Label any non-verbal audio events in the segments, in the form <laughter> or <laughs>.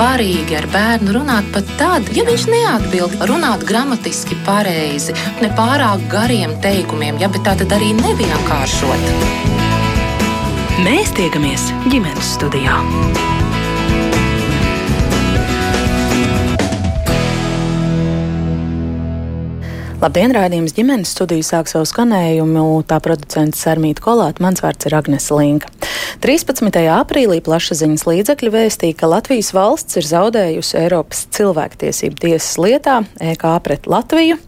svarīgi ar bērnu runāt pat tad, ja viņš neatbild, runāt gramatiski pareizi, ne pārāk gariem teikumiem, ja bet tā tad arī nevienkāršot. Mēs tiekamies ģimenes studijā. Labdien, rādījums ģimenes studiju sāk savu skanējumu. Tā producents Sarmīta Kolāta, mans vārds ir Agnes Linka. 13. aprīlī plašsaziņas līdzekļi vēstīja, ka Latvijas valsts ir zaudējusi Eiropas cilvēktiesību tiesas lietā EK pret Latviju.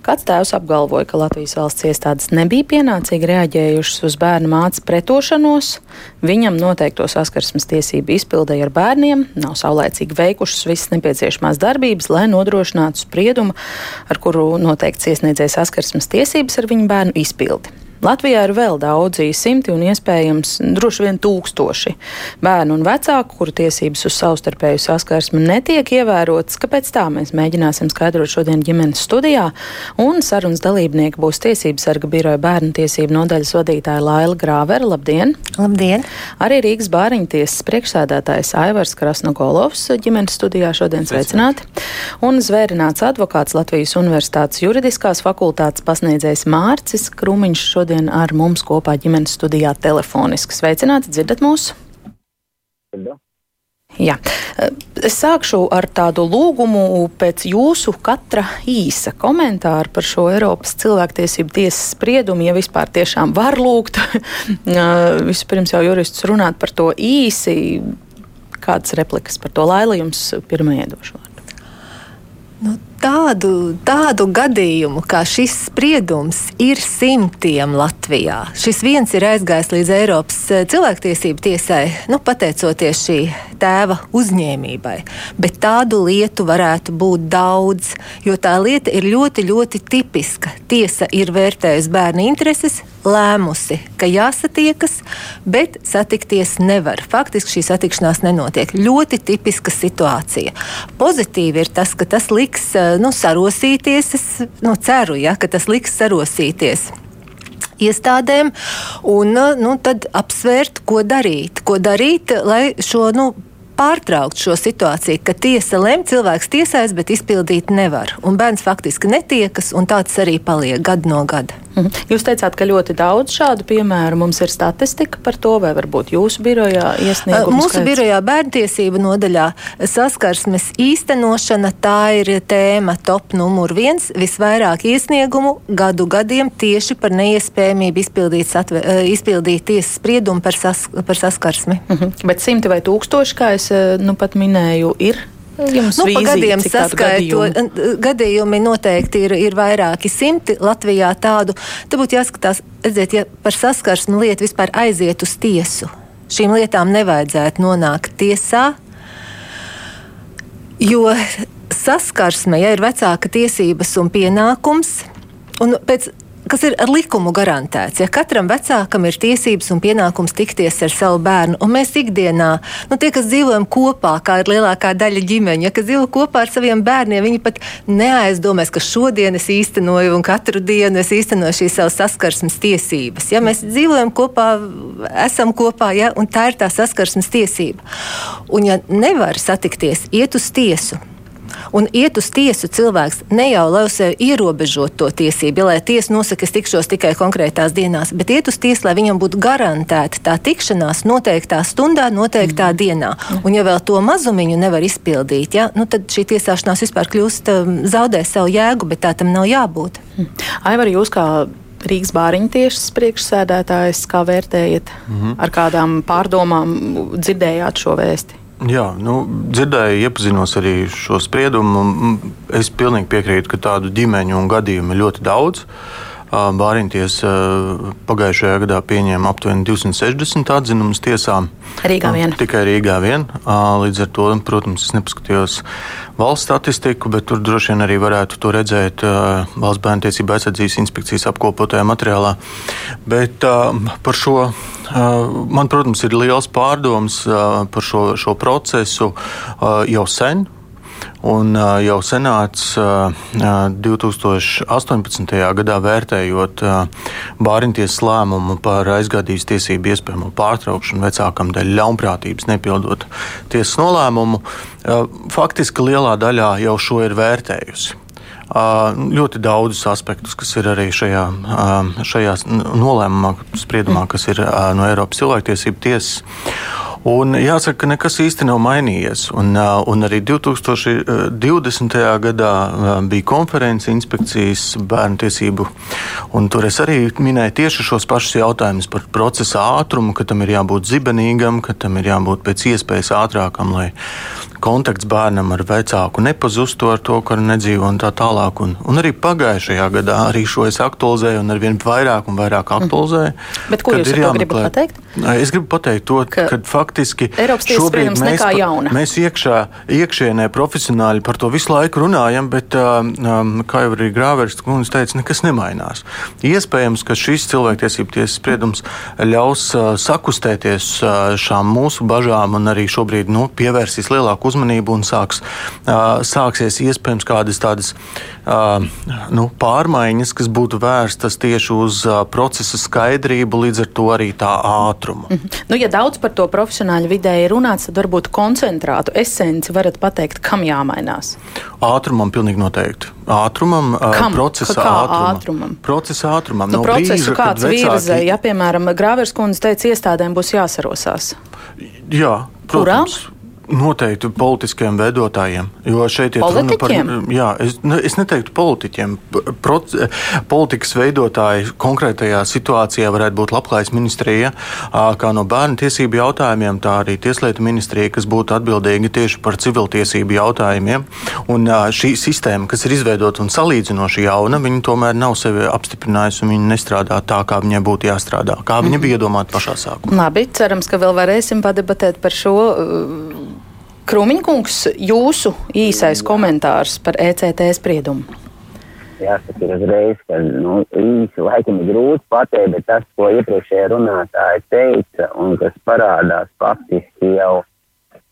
Kāds tēvs apgalvoja, ka Latvijas valsts iestādes nebija pienācīgi reaģējušas uz bērnu mācību pretošanos, viņam noteikto saskarsmes tiesību izpildēja ar bērniem, nav saulēcīgi veikušas visas nepieciešamās darbības, lai nodrošinātu spriedumu, ar kuru noteikts iesniedzēja saskarsmes tiesības ar viņu bērnu izpildi. Latvijā ir vēl daudzi simti un iespējams droši vien tūkstoši bērnu un vecāku, kuru tiesības uz savstarpēju saskarsmi netiek ievērotas. Kāpēc tā mēs mēģināsim skaidrot šodien ģimenes studijā, un sarunas dalībnieki būs tiesības sarga biroja bērnu tiesību nodaļas vadītāja Laila Grāvera. Labdien! Labdien! Arī Rīgas bāriņtiesas priekšsēdētājs Aivars Krasnogolovs ģimenes studijā šodien sveicināti, un zvērināts advokāts Latvijas Universitātes juridiskās fakultātes pasniedzējs Mārcis Krūmiņš šodien šodien ar mums kopā ģimenes studijā telefoniski. Sveicināti, dzirdat mūs? Da. Jā. Es sākšu ar tādu lūgumu pēc jūsu katra īsa komentāra par šo Eiropas cilvēktiesību tiesas spriedumu, ja vispār tiešām var lūgt. <laughs> Vispirms jau jurists runāt par to īsi. Kādas replikas par to Laila jums pirmajai došu vārdu? Nu, tādu, tādu gadījumu, kā šis spriedums, ir simtiem Latvijā. Šis viens ir aizgājis līdz Eiropas eh, cilvēktiesību tiesai, nu, pateicoties šī tēva uzņēmībai. Bet tādu lietu varētu būt daudz, jo tā lieta ir ļoti, ļoti tipiska. Tiesa ir vērtējusi bērnu intereses, lēmusi, ka jāsatiekas, bet satikties nevar. Faktiski šī satikšanās nenotiek. Ļoti tipiska situācija. Pozitīvi ir tas, ka tas liks nu, sarosīties. Es nu, ceru, ja, ka tas liks sarosīties iestādēm un nu, tad apsvērt, ko darīt. Ko darīt, lai šo nu, pārtraukt šo situāciju, ka tiesa lem, cilvēks tiesājas, bet izpildīt nevar. Un bērns faktiski netiekas, un tāds arī paliek gadu no gada. Mhm. Jūs teicāt, ka ļoti daudz šādu piemēru mums ir statistika par to, vai varbūt jūsu birojā iesniegums? Mūsu skaits? birojā bērntiesību nodaļā saskarsmes īstenošana tā ir tēma top numur viens. Visvairāk iesniegumu gadu gadiem tieši par neiespējamību izpildīt, satve, izpildīt tiesas spriedumu par, sas, par saskarsmi. Mhm. -huh. Bet simti vai tūkstoši, kā es nu pat minēju, ir Jums nu, vīzija, gadiem saskaitot, gadījumi noteikti ir, ir vairāki simti Latvijā tādu. Te būtu jāskatās, redziet, ja par saskarsmu lietu vispār aiziet uz tiesu. Šīm lietām nevajadzētu nonākt tiesā, jo saskarsme, ja ir vecāka tiesības un pienākums, un pēc kas ir ar likumu garantēts. Ja katram vecākam ir tiesības un pienākums tikties ar savu bērnu, un mēs ikdienā, nu, tie, kas dzīvojam kopā, kā ir lielākā daļa ģimeņa, ja, kas dzīvo kopā ar saviem bērniem, viņi pat neaizdomās, ka šodien es īstenoju un katru dienu es īstenoju šīs savas saskarsmes tiesības. Ja, mēs dzīvojam kopā, esam kopā, ja, un tā ir tā saskarsmes tiesība. Un, ja nevar satikties, iet uz tiesu. Un iet uz tiesu cilvēks ne jau lai uz sevi ierobežot to tiesību, ja, lai tiesa nosaka, es tikšos tikai konkrētās dienās, bet iet uz tiesu, lai viņam būtu garantēta tā tikšanās noteiktā stundā, noteiktā mm. dienā. Un ja vēl to mazumiņu nevar izpildīt, ja, nu, tad šī tiesāšanās vispār kļūst, um, zaudē savu jēgu, bet tā tam nav jābūt. Mm. Aivar, jūs kā Rīgas bāriņu tiešas priekšsēdētājs, kā vērtējat, mm -hmm. ar kādām pārdomām dzirdējāt šo vēsti? Jā, nu, dzirdēju, iepazinos arī šo spriedumu. Es pilnīgi piekrītu, ka tādu ģimeņu un gadījumu ir ļoti daudz. Bāriņties pagājušajā gadā pieņēma aptuveni 260 atzinumus tiesām. Rīgā vien. Tikai Rīgā vien. Līdz ar to, protams, es nepaskatījos valsts statistiku, bet tur droši vien arī varētu to redzēt Valsts bērnu tiesību aizsardzības inspekcijas apkopotajā materiālā. Bet par šo Man, protams, ir liels pārdoms par šo, šo procesu jau sen. Un jau senāts 2018. gadā vērtējot Bāriņtiesas lēmumu par aizgādības tiesību iespējamo pārtraukšanu vecākam dēļ ļaunprātības nepildot tiesas nolēmumu, faktiski lielā daļā jau šo ir vērtējusi ļoti daudzus aspektus, kas ir arī šajā, šajā nolēmumā, spriedumā, kas ir no Eiropas cilvēktiesību tiesas. Un jāsaka, ka nekas īsti nav mainījies. Un, un arī 2020. gadā bija konference inspekcijas bērnu tiesību, un tur es arī minēju tieši šos pašus jautājumus par procesa ātrumu, ka tam ir jābūt zibenīgam, ka tam ir jābūt pēc iespējas ātrākam, lai kontakts bērnam ar vecāku nepazustu ar to, ka nedzīvo un tā tālāk. Un, un arī pagājušajā gadā arī šo es aktualizēju un ar vien vairāk un vairāk aktualizēju. Bet ko jūs gribat pateikt? Es gribu pateikt to, ka, ka faktiski šobrīd mēs, pa, mēs iekšā, iekšienē profesionāļi par to visu laiku runājam, bet, um, kā jau arī Grāvers kundze teica, nekas nemainās. Iespējams, ka šis cilvēktiesību tiesas spriedums ļaus uh, sakustēties uh, šām mūsu bažām un arī šobrīd nu, pievērsīs lielāku uzmanību un sāks, sāksies iespējams kādas tādas nu, pārmaiņas, kas būtu vērstas tieši uz procesa skaidrību, līdz ar to arī tā ātrumu. Mm -hmm. nu, ja daudz par to profesionāļu vidē ir runāts, tad varbūt koncentrātu esenci varat pateikt, kam jāmainās. Ātrumam pilnīgi noteikti. Ātrumam, kam? procesa Kā ātrumam. ātrumam. Procesa ātrumam. Nu, no procesu brīža, kāds vecāki... virza, ja, piemēram, Grāvers kundze teica, iestādēm būs jāsarosās. Jā, protams. Kurām? Noteikti politiskajiem veidotājiem. Jo šeit ir runa par. Jā, es, ne, es neteiktu politiķiem. Proc, politikas veidotāji konkrētajā situācijā varētu būt Labklājības ministrija, kā no bērnu tiesību jautājumiem, tā arī Tieslietu ministrija, kas būtu atbildīga tieši par civiltiesību jautājumiem. Un šī sistēma, kas ir izveidota un salīdzinoši jauna, viņa tomēr nav sevi apstiprinājusi un viņa nestrādā tā, kā viņai būtu jāstrādā, kā viņa bija iedomāta pašā sākumā. Labi, cerams, ka vēl varēsim padebatēt par šo. Krūmiņkungs, jūsu īsais komentārs par ECT spriedumu. Jāsaka, uzreiz, ka nu, īsi laikam ir grūti pateikt, bet tas, ko iepriekšējā runātāja teica, un kas parādās faktiski jau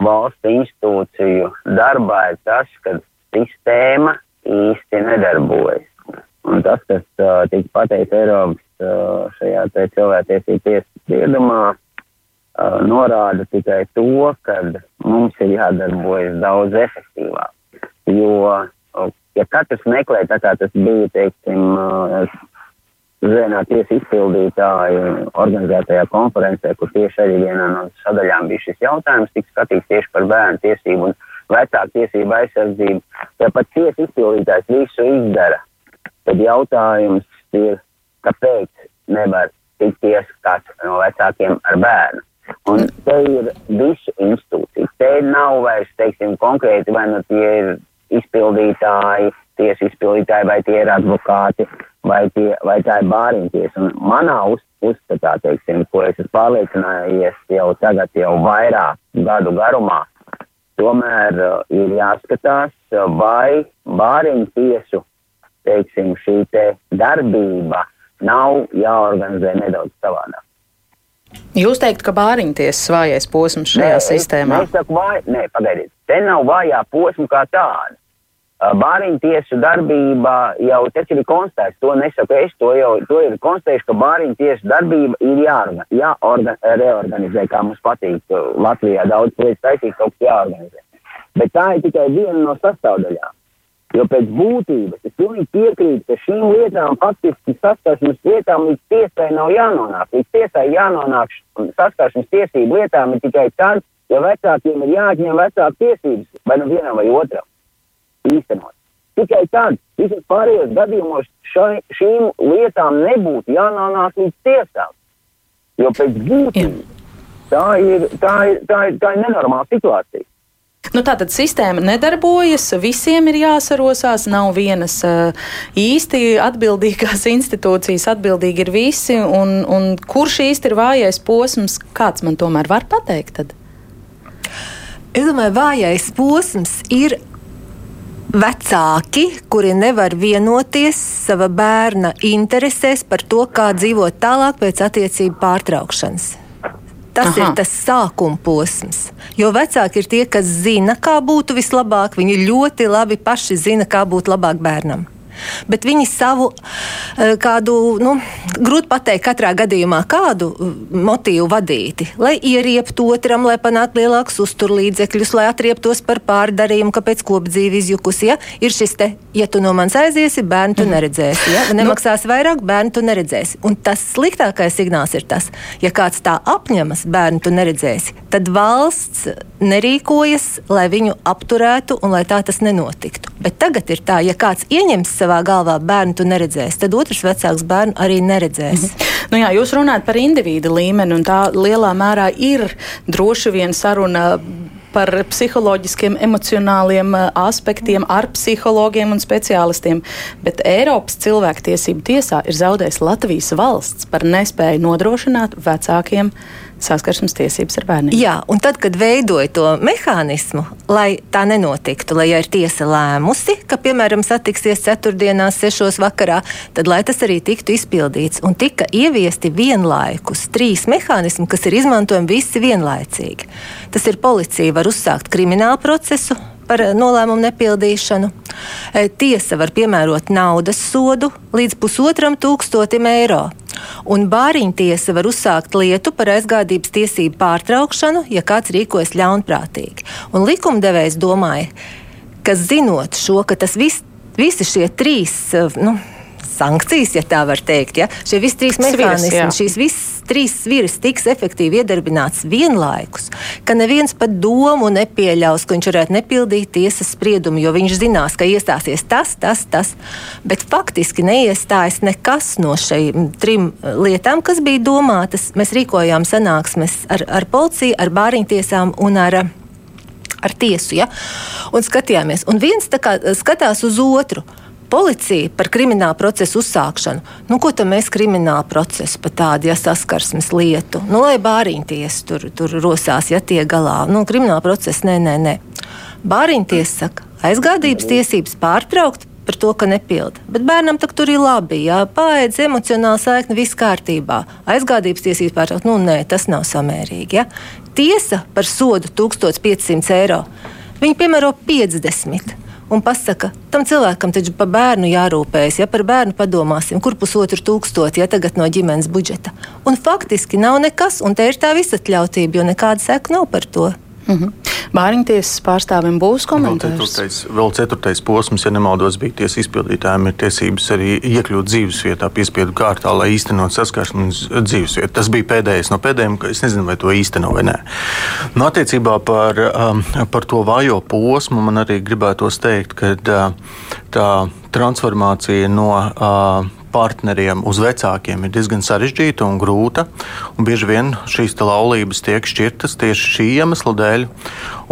valsts institūciju darbā, ir tas, ka sistēma īsti nedarbojas. Un tas, kas uh, tika pateikts Eiropas uh, šajā cilvēktiesību tiesas spriedumā, uh, norāda tikai to, ka mums ir jādarbojas daudz efektīvāk. Jo, ja katrs meklē, tā kā tas bija, teiksim, uh, Zēnā tiesa izpildītāju organizētajā konferencē, kur tieši arī vienā no sadaļām bija šis jautājums, tika skatīts tieši par bērnu tiesību un vecāku tiesību aizsardzību. Ja pat tiesa izpildītājs visu izdara, tad jautājums ir, kāpēc nevar tikties kāds no vecākiem ar bērnu. Un te ir visu institūciju. Te nav vairs, teiksim, konkrēti, vai nu tie ir izpildītāji, tiesu izpildītāji, vai tie ir advokāti, vai, tie, vai tā ir bāriņties. Un manā uz, uzskatā, teiksim, ko es esmu pārliecinājies jau tagad, jau vairāk gadu garumā, tomēr uh, ir jāskatās, uh, vai bāriņu tiesu, teiksim, šī te darbība nav jāorganizē nedaudz savādāk. Jūs teikt, ka bāriņtiesas vājais posms šajā nē, sistēmā? Es, saku, vai, nē, pagaidiet, te nav vājā posma kā tāda. Bāriņtiesu darbība jau tas ir konstatēts, to nesaku es, to jau to ir konstatējuši, ka bāriņtiesu darbība ir jāorgan, jāorgan, reorganizē, kā mums patīk Latvijā daudz lietas taisīt, kaut kas jāorganizē. Bet tā ir tikai viena no sastāvdaļām. Jo pēc būtības es pilnīgi piekrītu, ka šīm lietām faktiski saskarsmes lietām līdz tiesai nav jānonāk. Līdz tiesai jānonāk saskarsmes tiesību lietām ir tikai tad, ja vecākiem ir jāatņem vecāku tiesības vai nu vienam vai otram īstenot. Tikai tad, visos pārējos gadījumos šai, šīm lietām nebūtu jānonāk līdz tiesām. Jo pēc būtības tā ir, tā ir, tā ir, tā ir nenormāla situācija. Nu, tā tad sistēma nedarbojas, visiem ir jāsarosās, nav vienas īsti atbildīgās <laughs> institūcijas, atbildīgi ir visi. Un, un kurš īsti ir vājais posms, kāds man tomēr var pateikt? Tad? Es domāju, vājais posms ir vecāki, kuri nevar vienoties sava bērna interesēs par to, kā dzīvot tālāk pēc attiecību pārtraukšanas. Tas Aha. ir tas sākuma posms. Jo vecāki ir tie, kas zina, kā būtu vislabāk. Viņi ļoti labi paši zina, kā būtu labāk bērnam bet viņi savu eh, kādu, nu, grūti pateikt, katrā gadījumā kādu eh, motīvu vadīti. Lai ierieptu otram, lai panāktu lielākus uzturlīdzekļus, lai atrieptos par pārdarījumu, kāpēc kopdzīvi izjukusi. Ja? Ir šis te, ja tu no manis aiziesi, bērnu tu neredzēsi. Ja? <laughs> Nemaksās nu. vairāk, bērnu tu neredzēsi. Un tas sliktākais signāls ir tas, ja kāds tā apņemas, bērnu tu neredzēsi, tad valsts nerīkojas, lai viņu apturētu un lai tā tas nenotiktu. Bet tagad ir tā, ja kāds ieņems savā galvā bērnu, tu neredzēsi, tad otrs vecāks bērnu arī neredzēs. Mhm. Nu jā, jūs runājat par individu līmeni, un tā lielā mērā ir droši vien saruna par psiholoģiskiem, emocionāliem uh, aspektiem ar psihologiem un speciālistiem, bet Eiropas cilvēktiesību tiesā ir zaudējis Latvijas valsts par nespēju nodrošināt vecākiem saskarsmes tiesības ar bērniem. Jā, un tad, kad veidoja to mehānismu, lai tā nenotiktu, lai ja ir tiesa lēmusi, ka, piemēram, satiksies ceturtdienās, sešos vakarā, tad lai tas arī tiktu izpildīts. Un tika ieviesti vienlaikus trīs mehānismi, kas ir izmantojami visi vienlaicīgi. Tas ir policija var uzsākt kriminālu procesu par nolēmumu nepildīšanu. E, tiesa var piemērot naudas sodu līdz pusotram tūkstotim eiro. Un bāriņtiesa var uzsākt lietu par aizgādības tiesību pārtraukšanu, ja kāds rīkojas ļaunprātīgi. Un likumdevējs domāja, ka zinot šo, ka tas viss, visi šie trīs. Nu, sankcijas, ja tā var teikt. Ja? Šie visi trīs mehānismi, šīs visas trīs sviras tiks efektīvi iedarbināts vienlaikus, ka neviens pat domu nepieļaus, ka viņš varētu nepildīt tiesas spriedumu, jo viņš zinās, ka iestāsies tas, tas, tas. Bet faktiski neiestājas nekas no šīm trim lietām, kas bija domātas. Mēs rīkojām sanāksmes ar, ar policiju, ar bāriņtiesām un ar ar tiesu. Ja? Un skatījāmies, un viens kā, skatās uz otru policija par kriminālu procesu uzsākšanu. Nu, ko tam mēs kriminālu procesu par tādu ja, saskarsmes lietu? Nu, lai bāriņties tur, tur rosās, ja tie galā. Nu, krimināla procesa nē, nē, nē. Bāriņties saka, aizgādības tiesības pārtraukt par to, ka nepilda. Bet bērnam tur ir labi, ja pāēdz emocionāli saikni, viss kārtībā. Aizgādības tiesības pārtraukt, nu nē, tas nav samērīgi. Ja? Tiesa par sodu 1500 eiro. Viņi piemēro 50 un pasaka, tam cilvēkam taču par bērnu jārūpējas, ja par bērnu padomāsim, kur pusotru tūkstoši ja tagad no ģimenes budžeta. Un faktiski nav nekas, un te ir tā visatļautība, jo nekāda seka nav par to. Mm -hmm. Bāriņtiesas pārstāvim būs komentārs. Vēl ceturtais, vēl ceturtais posms, ja nemaldos, bija tiesa izpildītājiem, ir tiesības arī iekļūt dzīvesvietā, piespiedu kārtā, lai īstenot saskarsmes dzīvesvietu. Tas bija pēdējais no pēdējiem, ka es nezinu, vai to īsteno vai nē. Nu, attiecībā par, um, par to vājo posmu man arī gribētos teikt, ka uh, tā transformācija no uh, partneriem uz vecākiem ir diezgan sarežģīta un grūta. Un bieži vien šīs laulības tiek šķirtas tieši šī iemesla dēļ.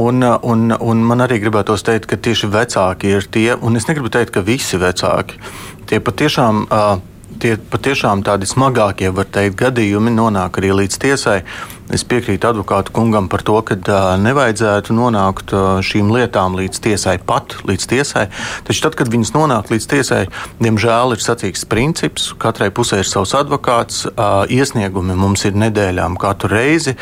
Un, un, un man arī gribētos teikt, ka tieši vecāki ir tie, un es negribu teikt, ka visi vecāki, tie patiešām. Tie patiešām tādi smagākie, var teikt, gadījumi nonāk arī līdz tiesai. Es piekrītu advokātu kungam par to, ka uh, nevajadzētu nonākt uh, šīm lietām līdz tiesai pat, līdz tiesai. Taču tad, kad viņas nonāk līdz tiesai, diemžēl ir sacīks princips, katrai pusē ir savs advokāts, uh, iesniegumi mums ir nedēļām katru reizi,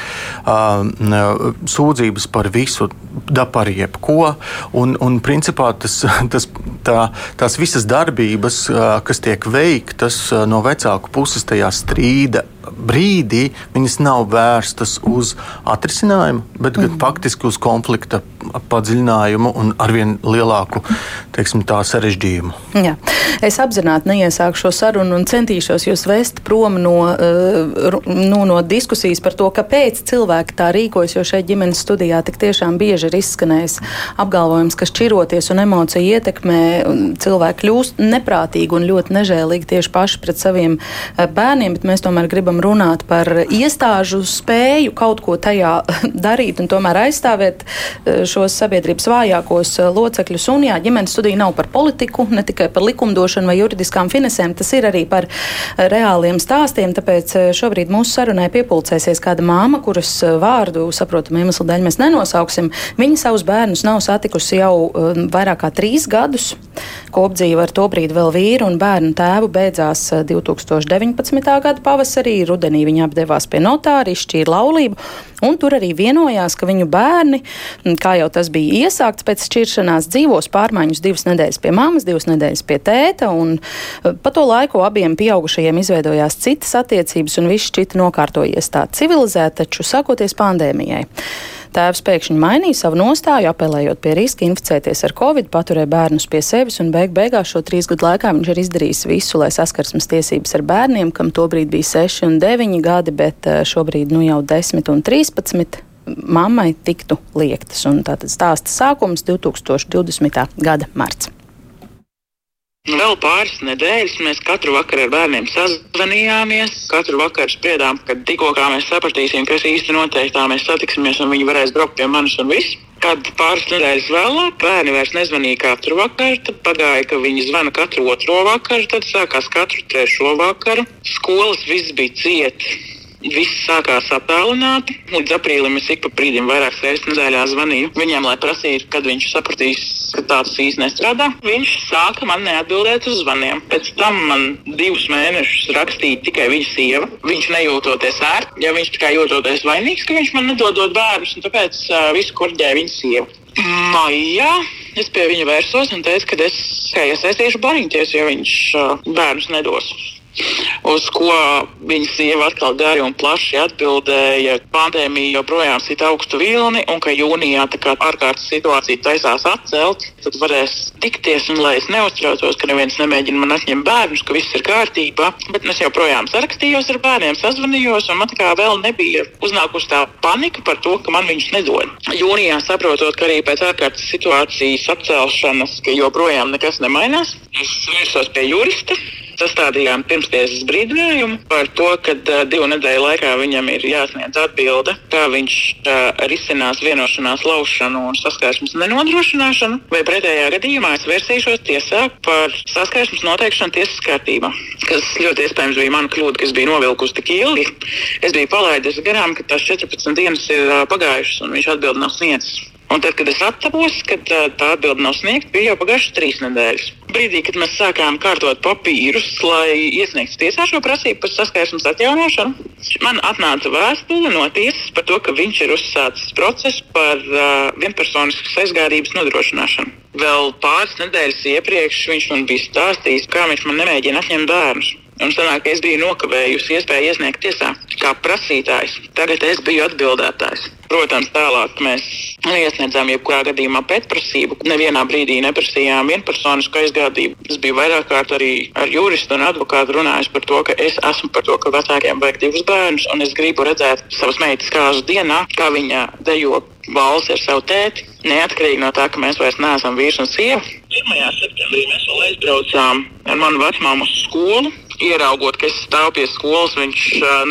sūdzības par visu, da par jebko, un, un principā tas, <laughs> tas, tā, tās visas darbības, kas tiek veiktas no vecāku puses tajā strīda brīdī viņas nav vērstas uz atrisinājumu, bet gan mm. faktiski uz konflikta padziļinājumu un arvien lielāku teiksim, sarežģījumu. Jā. Es apzināti neiesāku šo sarunu un centīšos jūs vest prom no, uh, nu, no diskusijas par to, kāpēc cilvēki tā rīkojas, jo šeit ģimenes studijā tik tiešām bieži ir izskanējis apgalvojums, ka šķiroties un emociju ietekmē cilvēki kļūst neprātīgi un ļoti nežēlīgi tieši paši pret saviem uh, bērniem, mēs tomēr gribam runāt par iestāžu spēju kaut ko tajā <laughs> darīt un tomēr aizstāvēt uh, šos sabiedrības vājākos locekļus. Un jā, ģimenes studija nav par politiku, ne tikai par likumdošanu vai juridiskām finesēm, tas ir arī par reāliem stāstiem. Tāpēc šobrīd mūsu sarunai piepulcēsies kāda māma, kuras vārdu, saprotam, iemeslu dēļ mēs nenosauksim. Viņa savus bērnus nav satikusi jau vairāk kā trīs gadus. Kopdzīva ar to brīdi vēl vīru un bērnu tēvu beidzās 2019. gada pavasarī. rudenī viņi apdevās pie notāra, izšķīra laulību, un tur arī vienojās, ka viņu bērni, kā jau tas bija iesākts pēc šķiršanās, dzīvos pārmaiņus divas nedēļas pie mammas, divas nedēļas pie tēta, eh, pa to laiku abiem pieaugušajiem izveidojās citas attiecības, un viss šķita nokārtojies tā civilizēti, taču sākoties pandēmijai. Tēvs pēkšņi mainīja savu nostāju, apelējot pie riska inficēties ar covid, paturēja bērnus pie sevis un beig beigās šo trīs gadu laikā viņš ir izdarījis visu, lai saskarsmes tiesības ar bērniem, kam tobrīd bija 6 un 9 gadi, bet eh, šobrīd nu jau 10 un 13 mammai tiktu liektas. Un tātad stāsta sākums 2020. gada marts. Vēl pāris nedēļas mēs katru vakaru ar bērniem sazvanījāmies. Katru vakaru spriedām, ka tikko mēs sapratīsim, kas īsti notiek, tā mēs satiksimies un viņi varēs braukt pie manis un viss. Kad pāris nedēļas vēlāk bērni vairs nezvanīja katru vakaru, tad pagāja, ka viņi zvana katru otro vakaru, tad sākās katru trešo vakaru. Skolas viss bija cieti Viss sākās attālināti. Līdz aprīlim es ik pa brīdim vairākas reizes nedēļā zvanīju viņam, lai prasītu, kad viņš sapratīs, ka tāds īsti nestrādā. Viņš sāka man neatbildēt uz zvaniem. Pēc tam man divus mēnešus rakstīja tikai viņa sieva. Viņš nejūtoties ērti, ja viņš tikai jūtoties vainīgs, ka viņš man nedodot bērnus, un tāpēc uh, visu korģēja viņa sieva. Maijā es pie viņa vērsos un teicu, ka es iesaistīšu bariņķies, ja viņš uh, bērnus nedos. Uz ko viņa sieva atkal gari un plaši atbildēja, ka pandēmija joprojām sit augstu vilni un ka jūnijā tā kā ārkārtas situācija taisās atcelt, tad varēs tikties un lai es neuztraucos, ka neviens nemēģina man atņemt bērnus, ka viss ir kārtībā. Bet es joprojām sarakstījos ar bērniem, sazvanījos un man tā kā vēl nebija uznākusi tā panika par to, ka man viņus nedod. Jūnijā saprotot, ka arī pēc ārkārtas situācijas atcelšanas, ka joprojām nekas nemainās, es vērsos pie jurista sastādījām pirmstiesas brīdinājumu par to, ka uh, divu nedēļu laikā viņam ir jāsniedz atbilde, kā viņš uh, risinās vienošanās laušanu un saskarsmes nenodrošināšanu, vai pretējā gadījumā es vērsīšos tiesā par saskarsmes noteikšanu tiesas kārtībā, kas ļoti iespējams bija mana kļūda, kas bija novilkusi tik ilgi. Es biju palaidis garām, ka tās 14 dienas ir uh, pagājušas un viņš atbildi nav sniedzis. Un tad, kad es atceros, ka tā, tā atbilde nav sniegta, bija jau pagājušas trīs nedēļas. Brīdī, kad mēs sākām kārtot papīrus, lai iesniegtu tiesā šo prasību par saskarsmes atjaunošanu, man atnāca vēstule no tiesas par to, ka viņš ir uzsācis procesu par uh, vienpersoniskas aizgādības nodrošināšanu. Vēl pāris nedēļas iepriekš viņš man bija stāstījis, kā viņš man nemēģina atņemt bērnus. Un sanāk, ka es biju nokavējusi iespēju iesniegt tiesā kā prasītājs. Tagad es biju atbildētājs. Protams, tālāk mēs iesniedzām jebkurā gadījumā pētprasību. Nevienā brīdī neprasījām vienpersonisku aizgādību. Es biju vairāk kārt arī ar juristu un advokātu runājis par to, ka es esmu par to, ka vecākiem vajag divus bērnus, un es gribu redzēt savas meitas kāzu dienā, kā viņa dejo valsts ar savu tēti, neatkarīgi no tā, ka mēs vairs neesam vīrs un sieva. 1. septembrī mēs vēl aizbraucām ar manu vecmāmu uz skolu. Ieraugot, ka es stāvu pie skolas, viņš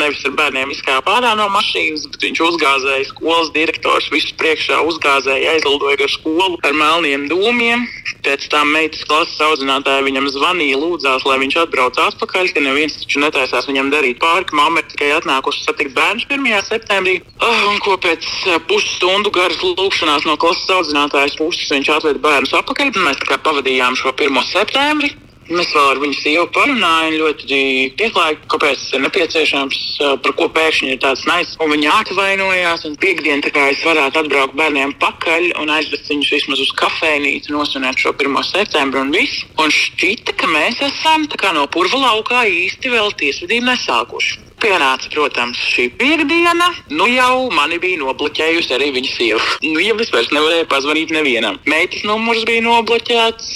nevis ar bērniem izkāpa ārā no mašīnas, bet viņš uzgāzēja skolas direktors, visus priekšā uzgāzēja, aizlidoja gar skolu ar melniem dūmiem. Pēc tam meitas klases audzinātāja viņam zvanīja, lūdzās, lai viņš atbrauc atpakaļ, ka neviens taču netaisās viņam darīt pāri, ka mamma ir tikai atnākusi satikt bērnus 1. septembrī. Oh, un ko pēc pusstundu garas lūkšanās no klases audzinātājas puses viņš atveda bērnus atpakaļ. Mēs tā kā pavadījām šo 1. septembri. Mēs vēl ar viņu sievu parunājām, ļoti pieklājīgi, kāpēc tas ir nepieciešams, par ko pēkšņi ir tāds nais. Un viņa atvainojās, un piekdien tā kā es varētu atbraukt bērniem pakaļ un aizvest viņus vismaz uz kafejnīcu, nosvinēt šo 1. septembru un viss. Un šķita, ka mēs esam no purva laukā īsti vēl tiesvedību nesākuši. Pienāca, protams, šī piekdiena. Nu jau mani bija nobloķējusi arī viņa sieva. Nu jau es vairs nevarēju pazvanīt nevienam. Meitas numurs bija nobloķēts,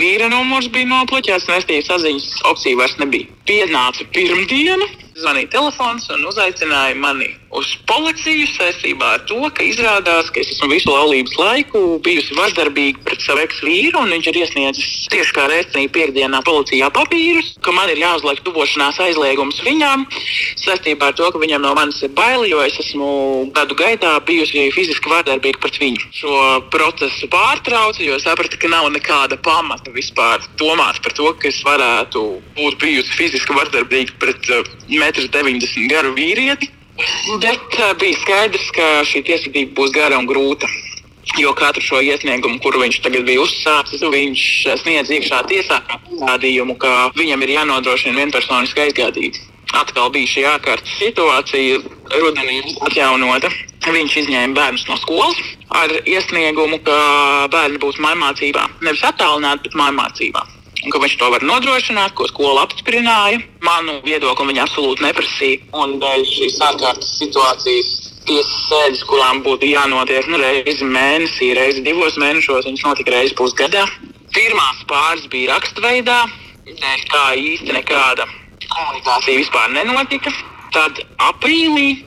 vīra numurs bija nobloķēts, un es tie saziņas opcija vairs nebija. Pienāca pirmdiena, zvanīja telefons un uzaicināja mani uz policiju saistībā ar to, ka izrādās, ka es esmu visu laulības laiku bijusi vardarbīga pret savu ex-vīru, un viņš ir iesniedzis tieši kā rēcinī piekdienā policijā papīrus, ka man ir jāuzliek tuvošanās aizliegums viņam saistībā ar to, ka viņam no manis ir bail, jo es esmu gadu gaitā bijusi fiziski vardarbīga pret viņu. Šo procesu pārtraucu, jo sapratu, ka nav nekāda pamata vispār domāt par to, ka es varētu būt bijusi fiziski vardarbīga pret uh, 1,90 m garu vīrieti. Bet bija skaidrs, ka šī tiesvedība būs gara un grūta. Jo katru šo iesniegumu, kuru viņš tagad bija uzsācis, viņš sniedz iekšā tiesā kā pierādījumu, ka viņam ir jānodrošina vienpersoniska aizgādība. atkal bija šī ārkārtas situācija, rudenī atjaunota. Viņš izņēma bērnus no skolas ar iesniegumu, ka bērni būs mājmācībā. Nevis attālināti, bet mājmācībā. Ka viņš to var nodrošināt, ko skola apstiprināja. Manu viedokli viņa absolūti neprasīja. Un dēļ šīs ārkārtas situācijas tiesas sēdes, kurām būtu jānotiek nu, reizi mēnesī, reizi divos mēnešos, viņas notika reizi pusgadā. Pirmās pāris bija rakstveidā, kā īsti nekāda komunikācija vispār nenotika. Tad aprīlī,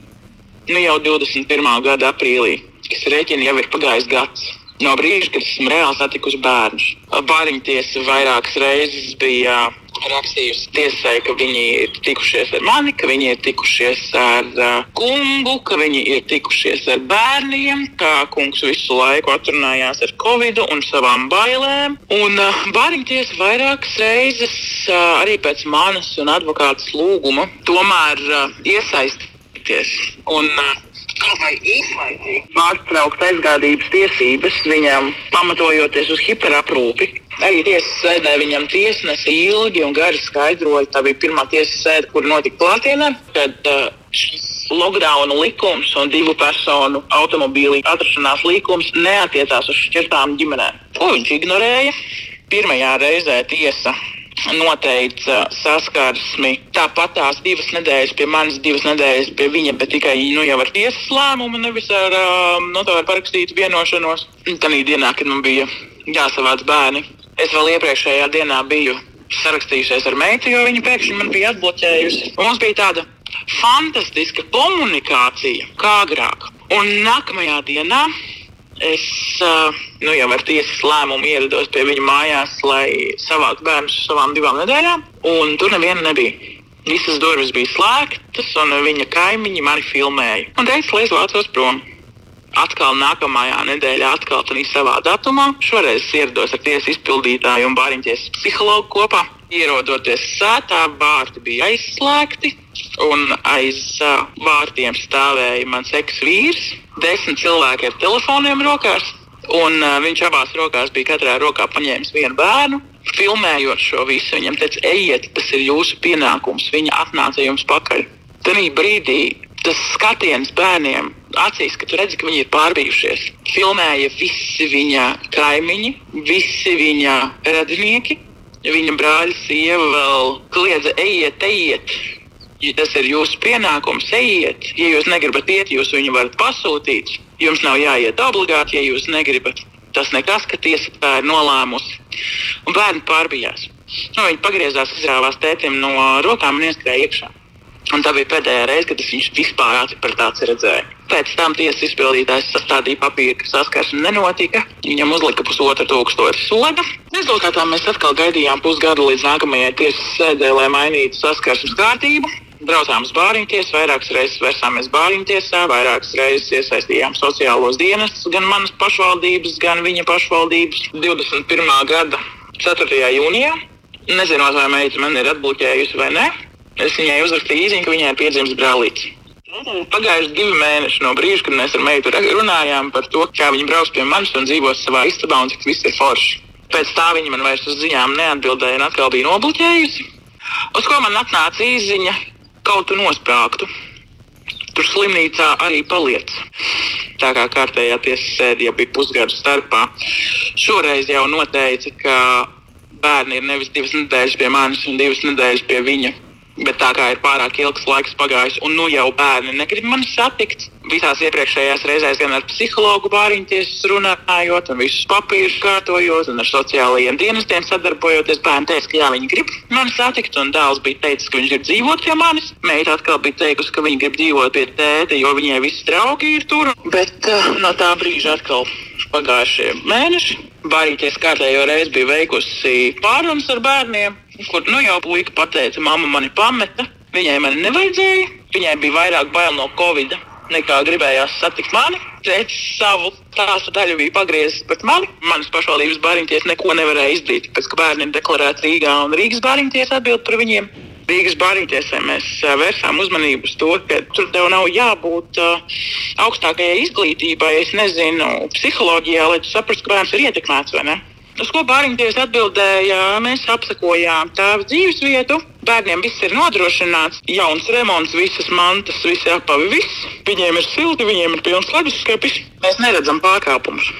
nu jau 21. gada aprīlī, kas rēķina jau ir pagājis gads. No brīža, kad esmu reāli satikusi bērnus. Bāriņtiesa vairākas reizes bija rakstījusi tiesai, ka viņi ir tikušies ar mani, ka viņi ir tikušies ar uh, kungu, ka viņi ir tikušies ar bērniem, ka kungs visu laiku atrunājās ar covid un savām bailēm. Un uh, bāriņtiesa vairākas reizes uh, arī pēc manas un advokātas lūguma tomēr uh, iesaistīties. Un, uh, vai īslaicīgi pārtraukt aizgādības tiesības viņam, pamatojoties uz hiperaprūpi. Arī tiesas sēdē viņam tiesnesi ilgi un gari skaidroja, tā bija pirmā tiesas sēde, kur notika klātienē, kad uh, šis lockdown likums un divu personu automobīlī atrašanās likums neatiecās uz šķirtām ģimenēm. Ko viņš ignorēja? Pirmajā reizē tiesa noteica saskarsmi. Tāpat tās divas nedēļas pie manis, divas nedēļas pie viņa, bet tikai nu, jau ar tiesas lēmumu, nevis ar um, notāru parakstītu vienošanos. Tanī dienā, kad man bija jāsavāc bērni, es vēl iepriekšējā dienā biju sarakstījusies ar meitu, jo viņa pēkšņi man bija atbloķējusi. Un mums bija tāda fantastiska komunikācija, kā agrāk. Un nākamajā dienā Es nu, jau ar tiesas lēmumu ierados pie viņa mājās, lai savāktu bērnus uz savām divām nedēļām, un tur neviena nebija. Visas durvis bija slēgtas, un viņa kaimiņi mani filmēja. Un teica, lai es lācos prom. Atkal nākamajā nedēļā, atkal tādā savā datumā. Šoreiz ierados ar tiesas izpildītāju un bāriņķies psihologu kopā. Ierodoties sētā, vārti bija aizslēgti, un aiz uh, vārtiem stāvēja mans eks-vīrs. Desmit cilvēki ar telefoniem rokās, un uh, viņš abās rokās bija katrā rokā paņēmis vienu bērnu. Filmējot šo visu, viņam teica, ejiet, tas ir jūsu pienākums. Viņa atnāca jums pakaļ. Tajā brīdī tas skatiens bērniem acīs, ka tu redzi, ka viņi ir pārbijušies. Filmēja visi viņa kaimiņi, visi viņa radinieki. Viņa brāļa sieva vēl kliedza, ejiet, ejiet. Ja tas ir jūsu pienākums, ejiet. Ja jūs negribat iet, jūs viņu varat pasūtīt. Jums nav jāiet obligāti, ja jūs negribat. Tas nekas, ka tiesa tā ir nolēmusi. Un bērni pārbijās. Nu, viņi pagriezās, izrāvās tētim no rokām un ieskrēja iekšā. Un tā bija pēdējā reize, kad es viņu vispār aci redzēju. Pēc tam tiesas izpildītājs sastādīja papīru, ka saskarsme nenotika. Viņam uzlika pusotru tūkstošu soda. Rezultātā mēs atkal gaidījām pusgadu līdz nākamajai tiesas sēdē, lai mainītu saskarsmes kārtību. Braucām uz bāriņtiesu, vairākas reizes vērsāmies bāriņtiesā, vairākas reizes iesaistījām sociālos dienestus, gan manas pašvaldības, gan viņa pašvaldības 21. gada 4. jūnijā. Nezinot, vai meita man ir atbloķējusi vai nē. Es viņai uzrakstīju īziņu, ka viņai ir piedzimis brālītis. Pagājuši divi mēneši no brīža, kad mēs ar meitu runājām par to, kā viņa brauks pie manis un dzīvos savā istabā un cik viss ir forši. Pēc tā viņa man vairs uz ziņām neatbildēja un atkal bija nobloķējusi. Uz ko man atnāca īziņa, kaut tu nosprāgtu. Tur slimnīcā arī paliec. Tā kā kārtējā tiesas jau bija pusgadu starpā. Šoreiz jau noteica, ka bērni ir nevis divas nedēļas pie manis un divas nedēļas pie viņa Bet tā kā ir pārāk ilgs laiks pagājis, un nu jau bērni negrib mani satikt, visās iepriekšējās reizēs gan ar psihologu bāriņtiesas runājot, un visus papīrus kārtojot, un ar sociālajiem dienestiem sadarbojoties, bērni teica, ka jā, viņi grib mani satikt, un dēls bija teicis, ka viņš grib dzīvot pie manis. Meita atkal bija teikusi, ka viņa grib dzīvot pie tēta, jo viņai visi draugi ir tur. Bet uh, no tā brīža atkal pagājušie mēneši. Bārīties kārtējo reizi bija veikusi pārunas ar bērniem kur nu, jau puika pateica, mamma mani pameta. Viņai mani nevajadzēja. Viņai bija vairāk bail no covid nekā gribējās satikt mani. Tēvs savu stāstu daļu bija pagriezis pret mani. Manas pašvaldības bāriņties neko nevarēja izdarīt, pēc ka bērni ir deklarēti Rīgā un Rīgas bāriņties atbild par viņiem. Rīgas bāriņtiesē mēs vērsām uzmanību uz to, ka tur tev nav jābūt augstākajai izglītībai, es nezinu, psiholoģijā, lai tu saprastu, ka bērns ir ietekmēts vai ne. Uz ko Bāriņties atbildēja, mēs apsakojām tēva dzīves vietu. Bērniem viss ir nodrošināts, jauns remonts, visas mantas, visi apavi, viss. Viņiem ir silti, viņiem ir pilns leduskapis. Mēs neredzam pārkāpumus.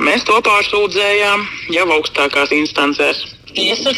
Mēs to pārsūdzējām jau augstākās instancēs. Tiesa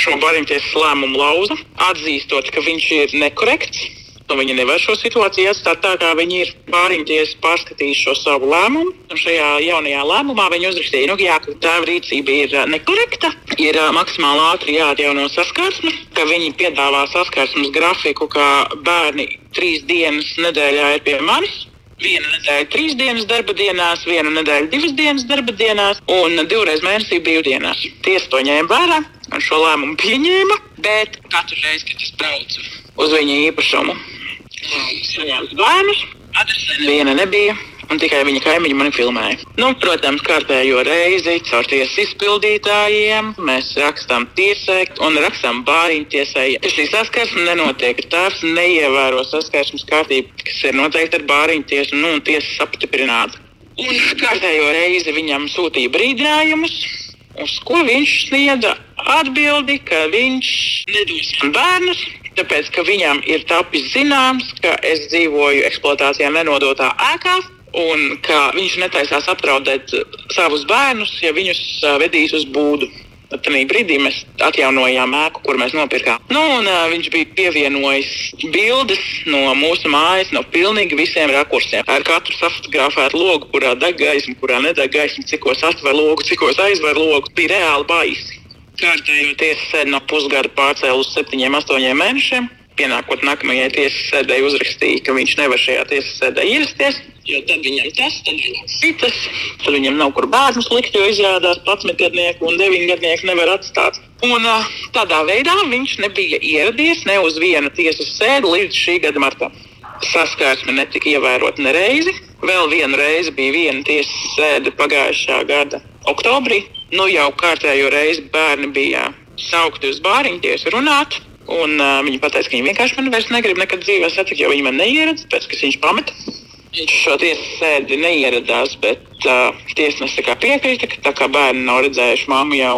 šo Bāriņtiesas lēmumu lauza, atzīstot, ka viņš ir nekorekts. Nu, viņi nevar šo situāciju atstāt tā, kā viņi ir. Bāriņties pārskatījis šo savu lēmumu. Šajā jaunajā lēmumā viņi uzrakstīja, nu, jā, ka tēva rīcība ir uh, nekorekta, ir uh, maksimāli ātri jāatjauno saskarsme, ka viņi piedāvā saskarsmes grafiku, ka bērni trīs dienas nedēļā ir pie manis. Viena nedēļa, trīs dienas darba dienās, viena nedēļa, divas dienas darba dienās un divreiz mēnesī brīvdienās. Tiesa to ņēma vērā un šo lēmumu pieņēma, bet katru reizi, kad es braucu uz viņa īpašumu, saņēmu bērnus, adresē neviena nebija. Un tikai viņa kaimiņi mani filmēja. Nu, protams, kārtējo reizi caur tiesas izpildītājiem mēs rakstām tiesai un rakstām bāriņu tiesai. Šī saskarsme nenotiek, tēvs neievēro saskarsmes kārtību, kas ir noteikta ar bāriņu tiesu, nu, un tiesas apstiprināta. Un kārtējo reizi viņam sūtīja brīdinājumus, uz ko viņš sniedza atbildi, ka viņš nedos bērnus, tāpēc, ka viņam ir tapis zināms, ka es dzīvoju eksploatācijā nenodotā ēkā. Un ka viņš netaisās apdraudēt savus bērnus, ja viņus uh, vedīs uz būdu. Tad brīdī mēs atjaunojām ēku, kur mēs nopirkām. Nu, un, uh, viņš bija pievienojis bildes no mūsu mājas, no pilnīgi visiem rakursiem. Ar katru safotografētu logu, kurā deg gaisma, kurā nedeg gaisma, cikos atver logu, cikos aizver logu. Bija reāli baisi. Kārtējo tiesas sēdi no pusgada pārcēlus uz septiņiem, astoņiem mēnešiem. Pienākot nākamajai tiesas sēdē, uzrakstīja, ka viņš nevar šajā tiesas sēdē ierasties. Jo tad viņam tas, tad viņam citas, tad viņam nav kur bērnus likt, jo izrādās 11 gadnieku un 9 gadnieku nevar atstāt. Un uh, tādā veidā viņš nebija ieradies ne uz vienu tiesas sēdi līdz šī gada martam. Saskarsme netika ievērota nereizi. Vēl vienu reizi bija viena tiesas sēde pagājušā gada oktobrī. Nu jau kārtējo reizi bērni bija saukti uz bāriņu tiesu runāt. Un, uh, viņi teica, ka viņi vienkārši man vairs negrib nekad dzīvē satikt, jo viņi man neieradās, pēc tam viņš pameta. Viņš šo tiesas sēdi neieradās, bet uh, tiesnesis piekrita, ka tā kā bērni nav redzējuši māmu jau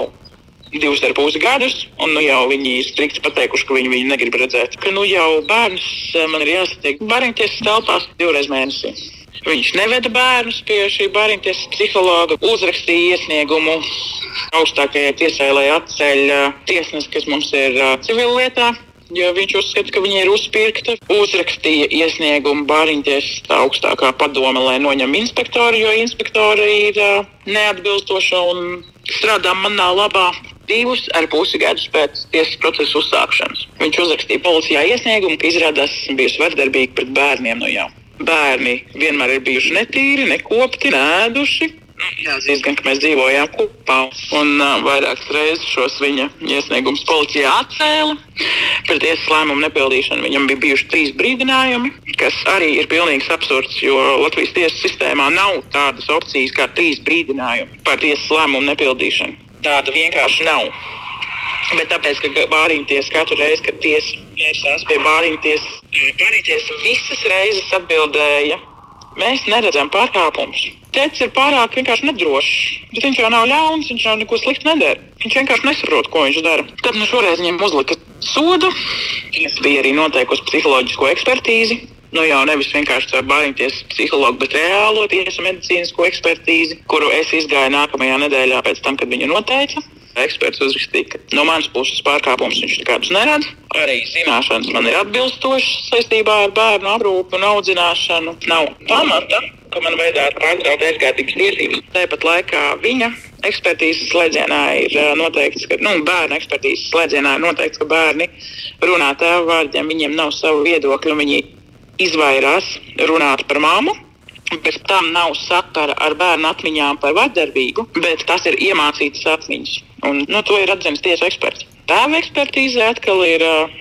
divus ar pusi gadus, un nu, jau viņi strikti pateikuši, ka viņi viņu negrib redzēt. Ka nu jau bērns man ir jāsatiek bērntiesas telpās divreiz mēnesī. Viņš neveda bērnus pie šī bērntiesas psihologa, uzrakstīja iesniegumu augstākajai tiesai, lai atceļ tiesnesi, kas mums ir civillietā. Jo viņš uzskata, ka viņa ir uzpirkta, uzrakstīja iesniegumu bāriņties augstākā padome, lai noņem inspektori, jo inspektori ir uh, neatbilstoša un strādā manā labā divus ar pusi gadus pēc tiesas procesa uzsākšanas. Viņš uzrakstīja policijā iesniegumu, ka izrādās esmu bijusi vardarbīga pret bērniem no jau. Bērni vienmēr ir bijuši netīri, nekopti, nēduši. Jāatzīst, ka mēs dzīvojām kopā, un uh, vairākas reizes šos viņa iesniegumus policijā atcēla. Par tiesas lēmumu nepildīšanu viņam bija bijuši trīs brīdinājumi, kas arī ir pilnīgs absurds, jo Latvijas tiesas sistēmā nav tādas opcijas kā trīs brīdinājumi par tiesas lēmumu nepildīšanu. Tāda vienkārši nav. Bet tāpēc, ka bāriņties katru reizi, kad tiesa vērsās pie bāriņties, bāriņties visas reizes atbildēja, mēs neredzam pārkāpumus. Tēvs ir pārāk vienkārši nedrošs. Bet viņš jau nav ļauns, viņš jau neko sliktu nedara. Viņš vienkārši nesaprot, ko viņš dara. Tad nu, šoreiz viņam uzlika sodu. Es biju arī noteikusi psiholoģisko ekspertīzi. Nu, jau nevis vienkārši ar bāriņties psihologu, bet reālo tiesu medicīnisko ekspertīzi, kuru es izgāju nākamajā nedēļā pēc tam, kad viņa noteica. Eksperts uzrakstīja, ka no manas puses pārkāpumus viņš nekādus neredz. Arī zināšanas man ir atbilstošas saistībā ar bērnu aprūpi un audzināšanu. Nav pamata, ka man vajadzētu pārtraukt aizgādības tiesības. Tāpat laikā viņa ekspertīzes slēdzienā ir uh, noteikts, ka nu, bērnu ekspertīzes slēdzienā ir noteikts, ka bērni runā tēva vārdiem, viņiem nav savu viedokļu, viņi izvairās runāt par māmu. Bez tam nav sakara ar bērnu atmiņām par vardarbību, bet tas ir iemācītas atmiņas. Un, nu, to ir atzīmis tiesu eksperts. Tēva ekspertīzē atkal ir uh,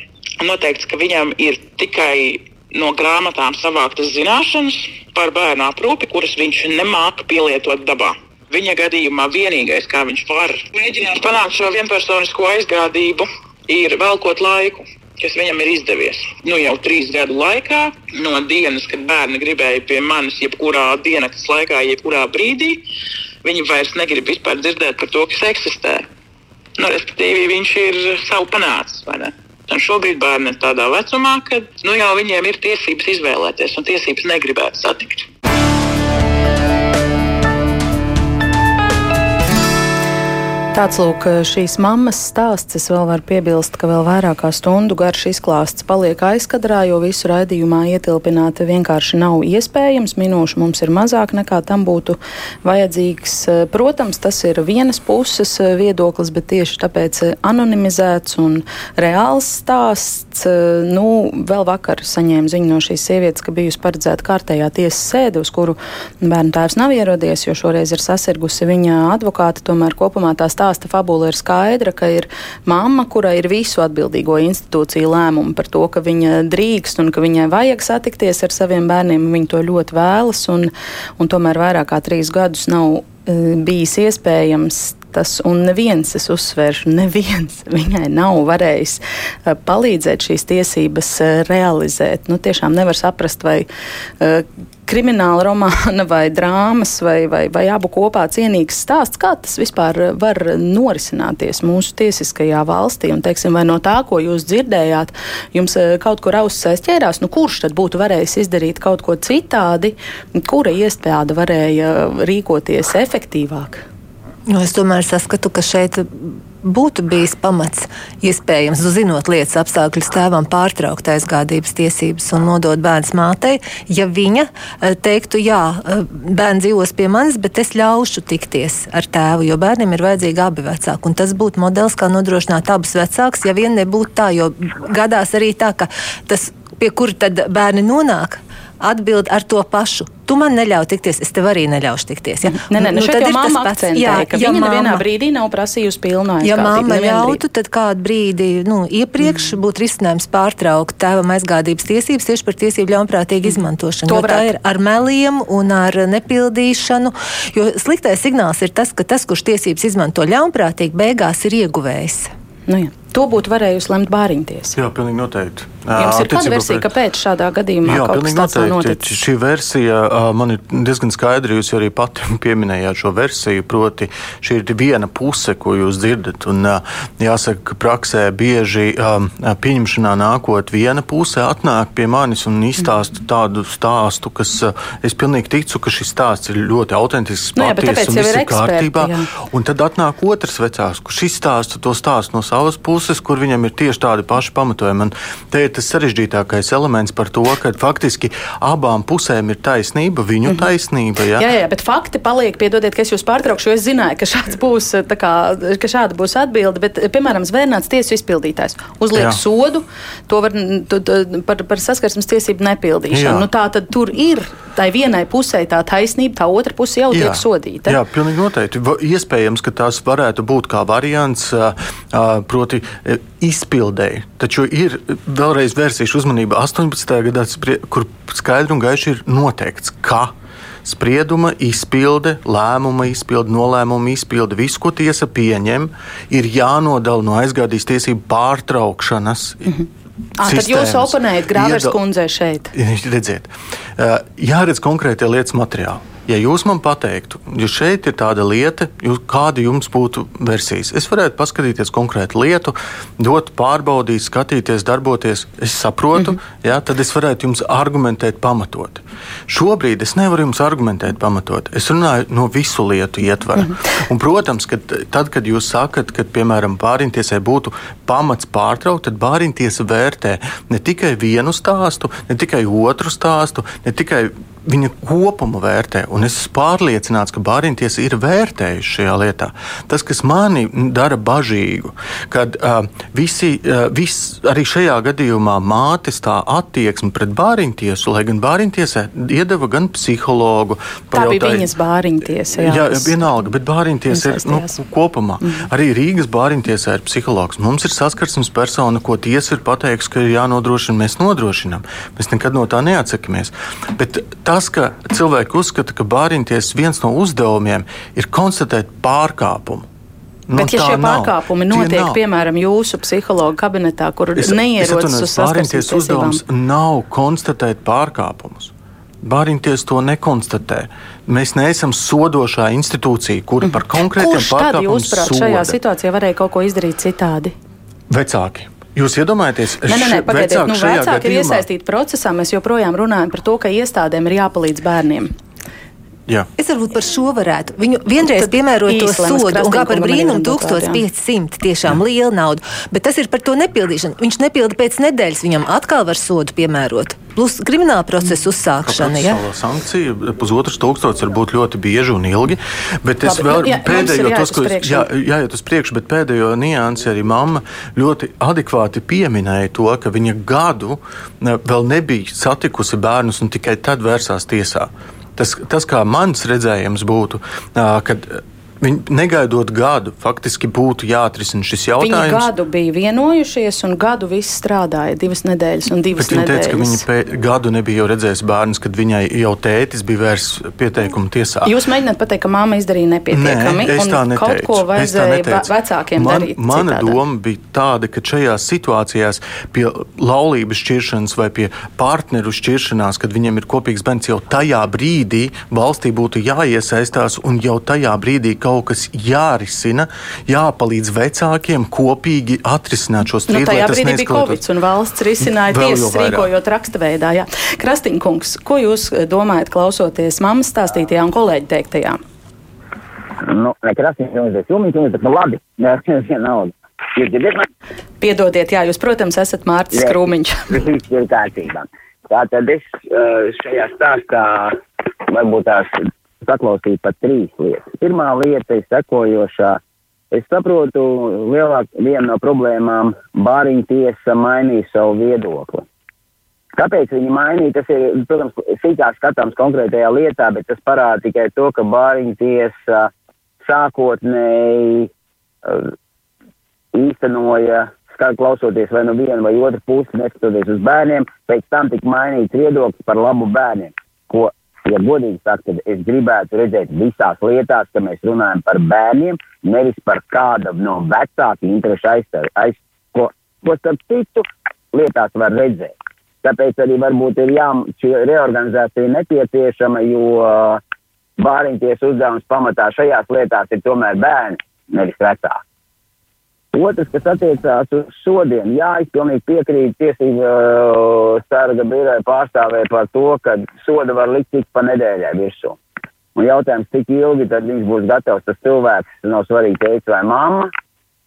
noteikts, ka viņam ir tikai no grāmatām savāktas zināšanas par bērnu aprūpi, kuras viņš nemāca pielietot dabā. Viņa gadījumā vienīgais, kā viņš var mēģināt panākt šo vienpersonisko aizgādību, ir velkot laiku kas viņam ir izdevies. Nu, jau trīs gadu laikā, no dienas, kad bērni gribēja pie manis, jebkurā dienas laikā, jebkurā brīdī, Viņi vairs negrib vispār dzirdēt par to, kas eksistē. Nu, respektīvi, viņš ir savu panācis. Un šobrīd bērni ir tādā vecumā, kad nu, jau viņiem ir tiesības izvēlēties un tiesības negribēt satikt. Tāds lūk, šīs mammas stāsts. Es vēl varu piebilst, ka vēl vairāk kā stundu garš izklāsts paliek aizkadrā, jo visu raidījumā ietilpināt vienkārši nav iespējams. Minūšu mums ir mazāk nekā tam būtu vajadzīgs. Protams, tas ir vienas puses viedoklis, bet tieši tāpēc anonimizēts un reāls stāsts. Nu, vēl vakar saņēmu ziņu no šīs sievietes, ka bijusi paredzēta kārtējā tiesas sēde, uz kuru bērnu tēvs nav ierodies, jo šoreiz ir sasirgusi viņa advokāta. Tomēr kopumā tās stāsta fabula ir skaidra, ka ir mamma, kurai ir visu atbildīgo institūciju lēmumu par to, ka viņa drīkst un ka viņai vajag satikties ar saviem bērniem. Viņa to ļoti vēlas, un, un tomēr vairāk kā trīs gadus nav uh, bijis iespējams tas, un neviens, es uzsvēršu, neviens <laughs> viņai nav varējis uh, palīdzēt šīs tiesības uh, realizēt. Nu, tiešām nevar saprast, vai uh, krimināla romāna <laughs> vai drāmas vai, vai, vai abu kopā cienīgs stāsts, kā tas vispār var norisināties mūsu tiesiskajā valstī. Un, teiksim, vai no tā, ko jūs dzirdējāt, jums eh, kaut kur ausis aizķērās, nu kurš tad būtu varējis izdarīt kaut ko citādi, kura iestāde varēja rīkoties efektīvāk? Nu, es tomēr saskatu, ka šeit būtu bijis pamats, iespējams, zinot lietas apstākļus, tēvam pārtraukt aizgādības tiesības un nodot bērnu mātei, ja viņa eh, teiktu, jā, eh, bērns dzīvos pie manis, bet es ļaušu tikties ar tēvu, jo bērniem ir vajadzīgi abi vecāki. Un tas būtu modelis, kā nodrošināt abus vecākus, ja vien nebūtu tā, jo gadās arī tā, ka tas, pie kura tad bērni nonāk, atbild ar to pašu. Tu man neļauj tikties, es tev arī neļaušu tikties. Ja? Nē, nē, nu, nu, tad ir tas pats. Jā, ka ja viņa nevienā brīdī nav prasījusi aizgādību. Ja mamma ļautu, tad kādu brīdi nu, iepriekš mm. būtu risinājums pārtraukt tēvam aizgādības tiesības tieši par tiesību ļaunprātīgu mm. izmantošanu. To tā ir ar meliem un ar nepildīšanu. Jo sliktais signāls ir tas, ka tas, kurš tiesības izmanto ļaunprātīgi, beigās ir ieguvējs. Nu, jā. To būtu varējusi lemt bāriņtiesa. Jā, pilnīgi noteikti. Jums ir kāda versija, pret... kāpēc šādā gadījumā Jā, kaut kas tāds nav noticis? Šī versija man ir diezgan skaidra. Jūs arī pati <laughs> pieminējāt šo versiju, proti šī ir viena puse, ko jūs dzirdat. Un jāsaka, ka praksē bieži pieņemšanā nākot viena puse atnāk pie manis un izstāsta tādu stāstu, kas es pilnīgi ticu, ka šis stāsts ir ļoti autentisks, nu, patiesas un viss ir kārtībā. Jā. Un tad atnāk otrs vecāks, kurš izstāsta to stāstu no savas puses kur viņam ir tieši tādi paši pamatojumi. Un te ir tas sarežģītākais elements par to, ka faktiski abām pusēm ir taisnība, viņu mm -hmm. taisnība. Ja? Jā, jā, bet fakti paliek, piedodiet, ka es jūs pārtraukšu, jo es zināju, ka, būs, kā, ka šāda būs atbilde. Bet, piemēram, zvērnāts tiesu izpildītājs uzliek jā. sodu to var, tu, tu, par, par saskarsmes tiesību nepildīšanu. Nu, tā tad tur ir tai vienai pusē tā taisnība, tā otra puse jau jā. tiek sodīta. Jā, pilnīgi noteikti. Iespējams, ka tās varētu būt kā variants, proti E, izpildēji. Taču ir vēlreiz vērsīšu uzmanību 18. gadā, kur skaidri un gaiši ir noteikts, ka sprieduma izpilde, lēmuma izpilde, nolēmuma izpilde, viss, ko tiesa pieņem, ir jānodala no aizgādīs tiesību pārtraukšanas. Mm -hmm. À, tad jūs oponējat Grāvers kundzei šeit. Redziet, jāredz konkrētie lietas materiāli. Ja jūs man pateiktu, ja šeit ir tāda lieta, jūs, kāda jums būtu versijas, es varētu paskatīties konkrētu lietu, dot, pārbaudīt, skatīties, darboties. Es saprotu, mm -hmm. jā, tad es varētu jums argumentēt, pamatot. Šobrīd es nevaru jums argumentēt, pamatot. Es runāju no visu lietu ietvara. Mm -hmm. Un, protams, ka tad, kad jūs sakat, ka, piemēram, bāriņtiesai būtu pamats pārtraukt, tad bāriņtiesa vērtē ne tikai vienu stāstu, ne tikai otru stāstu, ne tikai viņa kopumu vērtē. Un es esmu pārliecināts, ka Bāriņtiesa ir vērtējusi šajā lietā. Tas, kas mani dara bažīgu, kad uh, visi, uh, vis, arī šajā gadījumā mātes tā attieksme pret Bāriņtiesu, lai gan Bāriņtiesai iedeva gan psihologu. Tā bija viņas Bāriņtiesa. Jā, jā vienalga, bet Bāriņtiesa ir nu, kopumā. Mm. Arī Rīgas Bāriņtiesā ir psihologs. Mums ir saskarsmes persona, ko tiesa ir pateikusi, ka ir jānodrošina, mēs nodrošinām. Mēs nekad no tā neatsakāmies. Bet tas, ka cilvēki uzskata, ka bāriņties viens no uzdevumiem ir konstatēt pārkāpumu. Nu, Bet, ja šie nav. pārkāpumi notiek, piemēram, jūsu psihologa kabinetā, kur es, neierodas uz saskarsmes uzdevums, nav konstatēt pārkāpumus. Bāriņties to nekonstatē. Mēs neesam sodošā institūcija, kura par konkrētiem Kurš tad, pārkāpumiem jūsuprāt, šajā situācijā varēja kaut ko izdarīt citādi? Vecāki. Jūs iedomājaties, Nē, nē, nē š- pagaidiet, vecāki nu, vecāki ir iesaistīti procesā. Mēs joprojām runājam par to, ka iestādēm ir jāpalīdz bērniem. Jā. Es varbūt par šo varētu. Viņu vienreiz Tad piemērot to sodu, un kā par brīnumu varam dot vārdu, jā. 1500 tiešām liela nauda. Bet tas ir par to nepildīšanu. Viņš nepilda pēc nedēļas, viņam atkal var sodu piemērot. Plus krimināla procesa uzsākšana. Ja? Sankcija pusotrs tūkstotis var būt ļoti bieži un ilgi. Bet es Labi, vēl jā, pēdējo, tos, ko es, jā, jāiet uz priekšu, bet pēdējo niansi arī mamma ļoti adekvāti pieminēja to, ka viņa gadu vēl nebija satikusi bērnus un tikai tad vērsās tiesā. Tas, tas kā mans redzējums būtu, kad viņi negaidot gadu, faktiski būtu jāatrisina šis Viņi jautājums. gadu bija vienojušies, un gadu viss strādāja. Divas nedēļas un divas Bet viņa teica, ka viņa nedēļas. pē, gadu nebija jau redzējusi bērnus, kad viņai jau tētis bija vērsts pieteikumu tiesā. Jūs mēģināt pateikt, ka mamma izdarīja nepietiekami, Nē, es tā neteicu. kaut ko vajadzēja vecākiem Man, darīt. Mana citādā. doma bija tāda, ka šajās situācijās pie laulības šķiršanas vai pie partneru šķiršanās, kad viņiem ir kopīgs bērns, jau tajā brīdī valstī būtu jāiesaistās un jau tajā brīdī kaut kas jārisina, jāpalīdz vecākiem kopīgi atrisināt šo Nu, strīdu. lai tajā brīdī bija. Covid, un valsts risināja jau tiesas rīkojot rakstveidā. jā. Krastīnkungs, ko jūs eh, domājat, klausoties mammas stāstītajā un kolēģi teiktajā? Nu, nekas jums ir jums ir nu, labi. <laughs> Vienalga. Jūs dzirdat mani? Piedodiet, jā, jūs, protams, esat Mārcis. Krūmiņš. <laughs> Viss ir kārtībā. Tātad es eh, šajā stāstā varbūt tās saklausīju pat trīs lietas. Pirmā lieta ir sekojošā. Es saprotu, lielāk viena no problēmām Bāriņa tiesa mainīja savu viedokli. Kāpēc viņi mainīja? Tas ir, protams, sīkāk skatāms konkrētajā lietā, bet tas parāda tikai to, ka Bāriņa tiesa sākotnēji uh, īstenoja, klausoties vai no viena vai otra puses, neskatoties uz bērniem, pēc tam tika mainīts viedoklis par labu bērniem. Ko, ja godīgi sakot, tad es gribētu redzēt visās lietās, ka mēs runājam par bērniem, nevis par kāda no vecāku interešu aizstāv, aiz, ko, ko starp citu lietās var redzēt. Tāpēc arī varbūt ir jā, šī reorganizācija nepieciešama, jo bāriņties uzdevums pamatā šajās lietās ir tomēr bērni, nevis vecāki. Otrs, kas attiecās uz sodiem, jā, es pilnīgi piekrītu tiesību uh, sarga biroja pārstāvē par to, ka soda var likt tik pa nedēļai virsū. Un jautājums, cik ilgi tad viņš būs gatavs, tas cilvēks, nav svarīgi teikt vai mamma,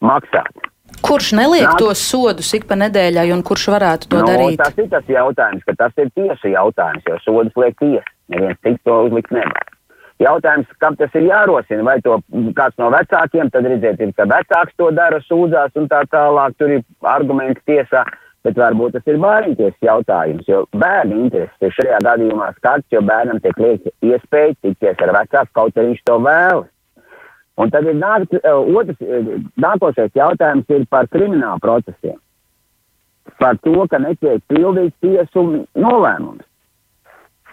maksāt. Kurš neliek Nāk- tos sodus ik pa nedēļai, un kurš varētu to Nu, darīt? Tas ir tas jautājums, ka tas ir tieši jautājums, jo sodas liek tiesa. Neviens cits to uzlikt nevar. Jautājums, kam tas ir jārosina, vai to kāds no vecākiem, tad redziet, ir, ka vecāks to dara, sūdzās un tā tālāk, tur ir argumenti tiesā, bet varbūt tas ir bērniņties jautājums, jo bērni intereses ir šajā gadījumā skats, jo bērnam tiek liekta iespēja tikties ar vecāku, kaut arī viņš to vēlas. Un tad ir nāk, otrs, eh, nākošais jautājums ir par kriminālu procesiem. Par to, ka netiek pildīts tiesu nolēmums.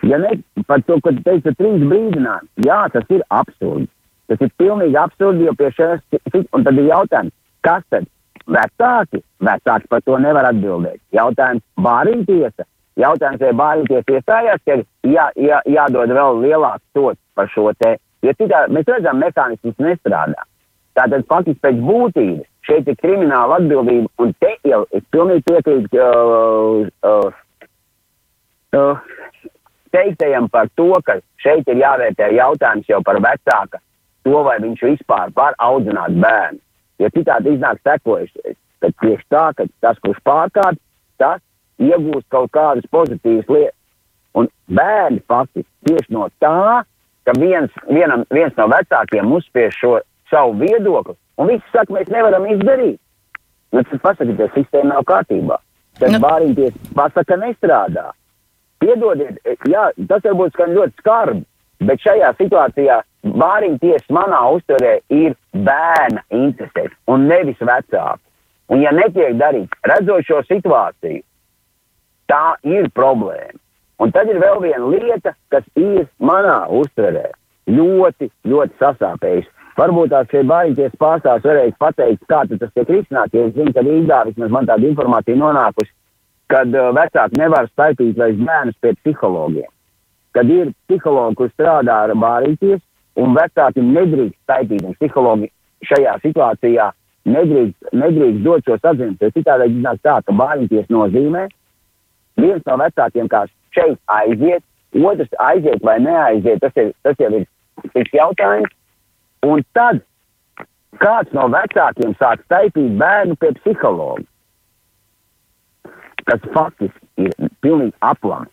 Ja ne par to, ka teica trīs brīdinājumi, jā, tas ir absurdi. Tas ir pilnīgi absurdi, jo pie šīs, un tad ir jautājums, kas tad vecāki, vecāki par to nevar atbildēt. Jautājums bāriņu tiesa, jautājums, vai bāriņu tiesa iestājās, ka jā, jā, jādod vēl lielāks sots par šo te, jo citā mēs redzam, mehānisms nestrādā. Tātad faktiski pēc būtības šeit ir krimināla atbildība, un te jau es pilnīgi piekrītu uh, uh, uh, teiktajam par to, ka šeit ir jāvērtē jautājums jau par vecāka, to vai viņš vispār var audzināt bērnu. Jo citādi iznāk sekojuši, ka tieši tā, ka tas, kurš pārkāp, tas iegūst kaut kādas pozitīvas lietas. Un bērni faktiski tieši no tā, ka viens, vienam, viens no vecākiem uzspiež šo savu viedokli, un viss saka, mēs nevaram izdarīt. Nu, tad pasakiet, sistēma nav kārtībā. Tad nu. bāriņties pasaka nestrādā. Piedodiet, jā, tas varbūt skan ļoti skarbi, bet šajā situācijā bāriņu tiesa manā uztverē ir bērna interesēs un nevis vecāku. Un ja netiek darīts, redzot šo situāciju, tā ir problēma. Un tad ir vēl viena lieta, kas ir manā uztverē ļoti, ļoti sasāpējusi. Varbūt tās šie bāriņties pārstāvs varēs pateikt, kā tas tiek risināts, jo es zinu, ka Rīgā vismaz man tāda informācija nonākusi, kad uh, vecāki nevar staipīt vairs bērnus pie psihologiem. kad ir psihologi, kur strādā ar bārīties, un vecāki nedrīkst taipīt, un psihologi šajā situācijā nedrīkst, nedrīkst dot šos atziņus, jo citādi iznāk tā, ka bārīties nozīmē viens no vecākiem kā šeit aiziet, otrs aiziet vai neaiziet, tas, ir, tas jau ir cits jautājums, un tad kāds no vecākiem sāk taipīt bērnu pie psihologa, kas faktiski ir pilnīgi aplams.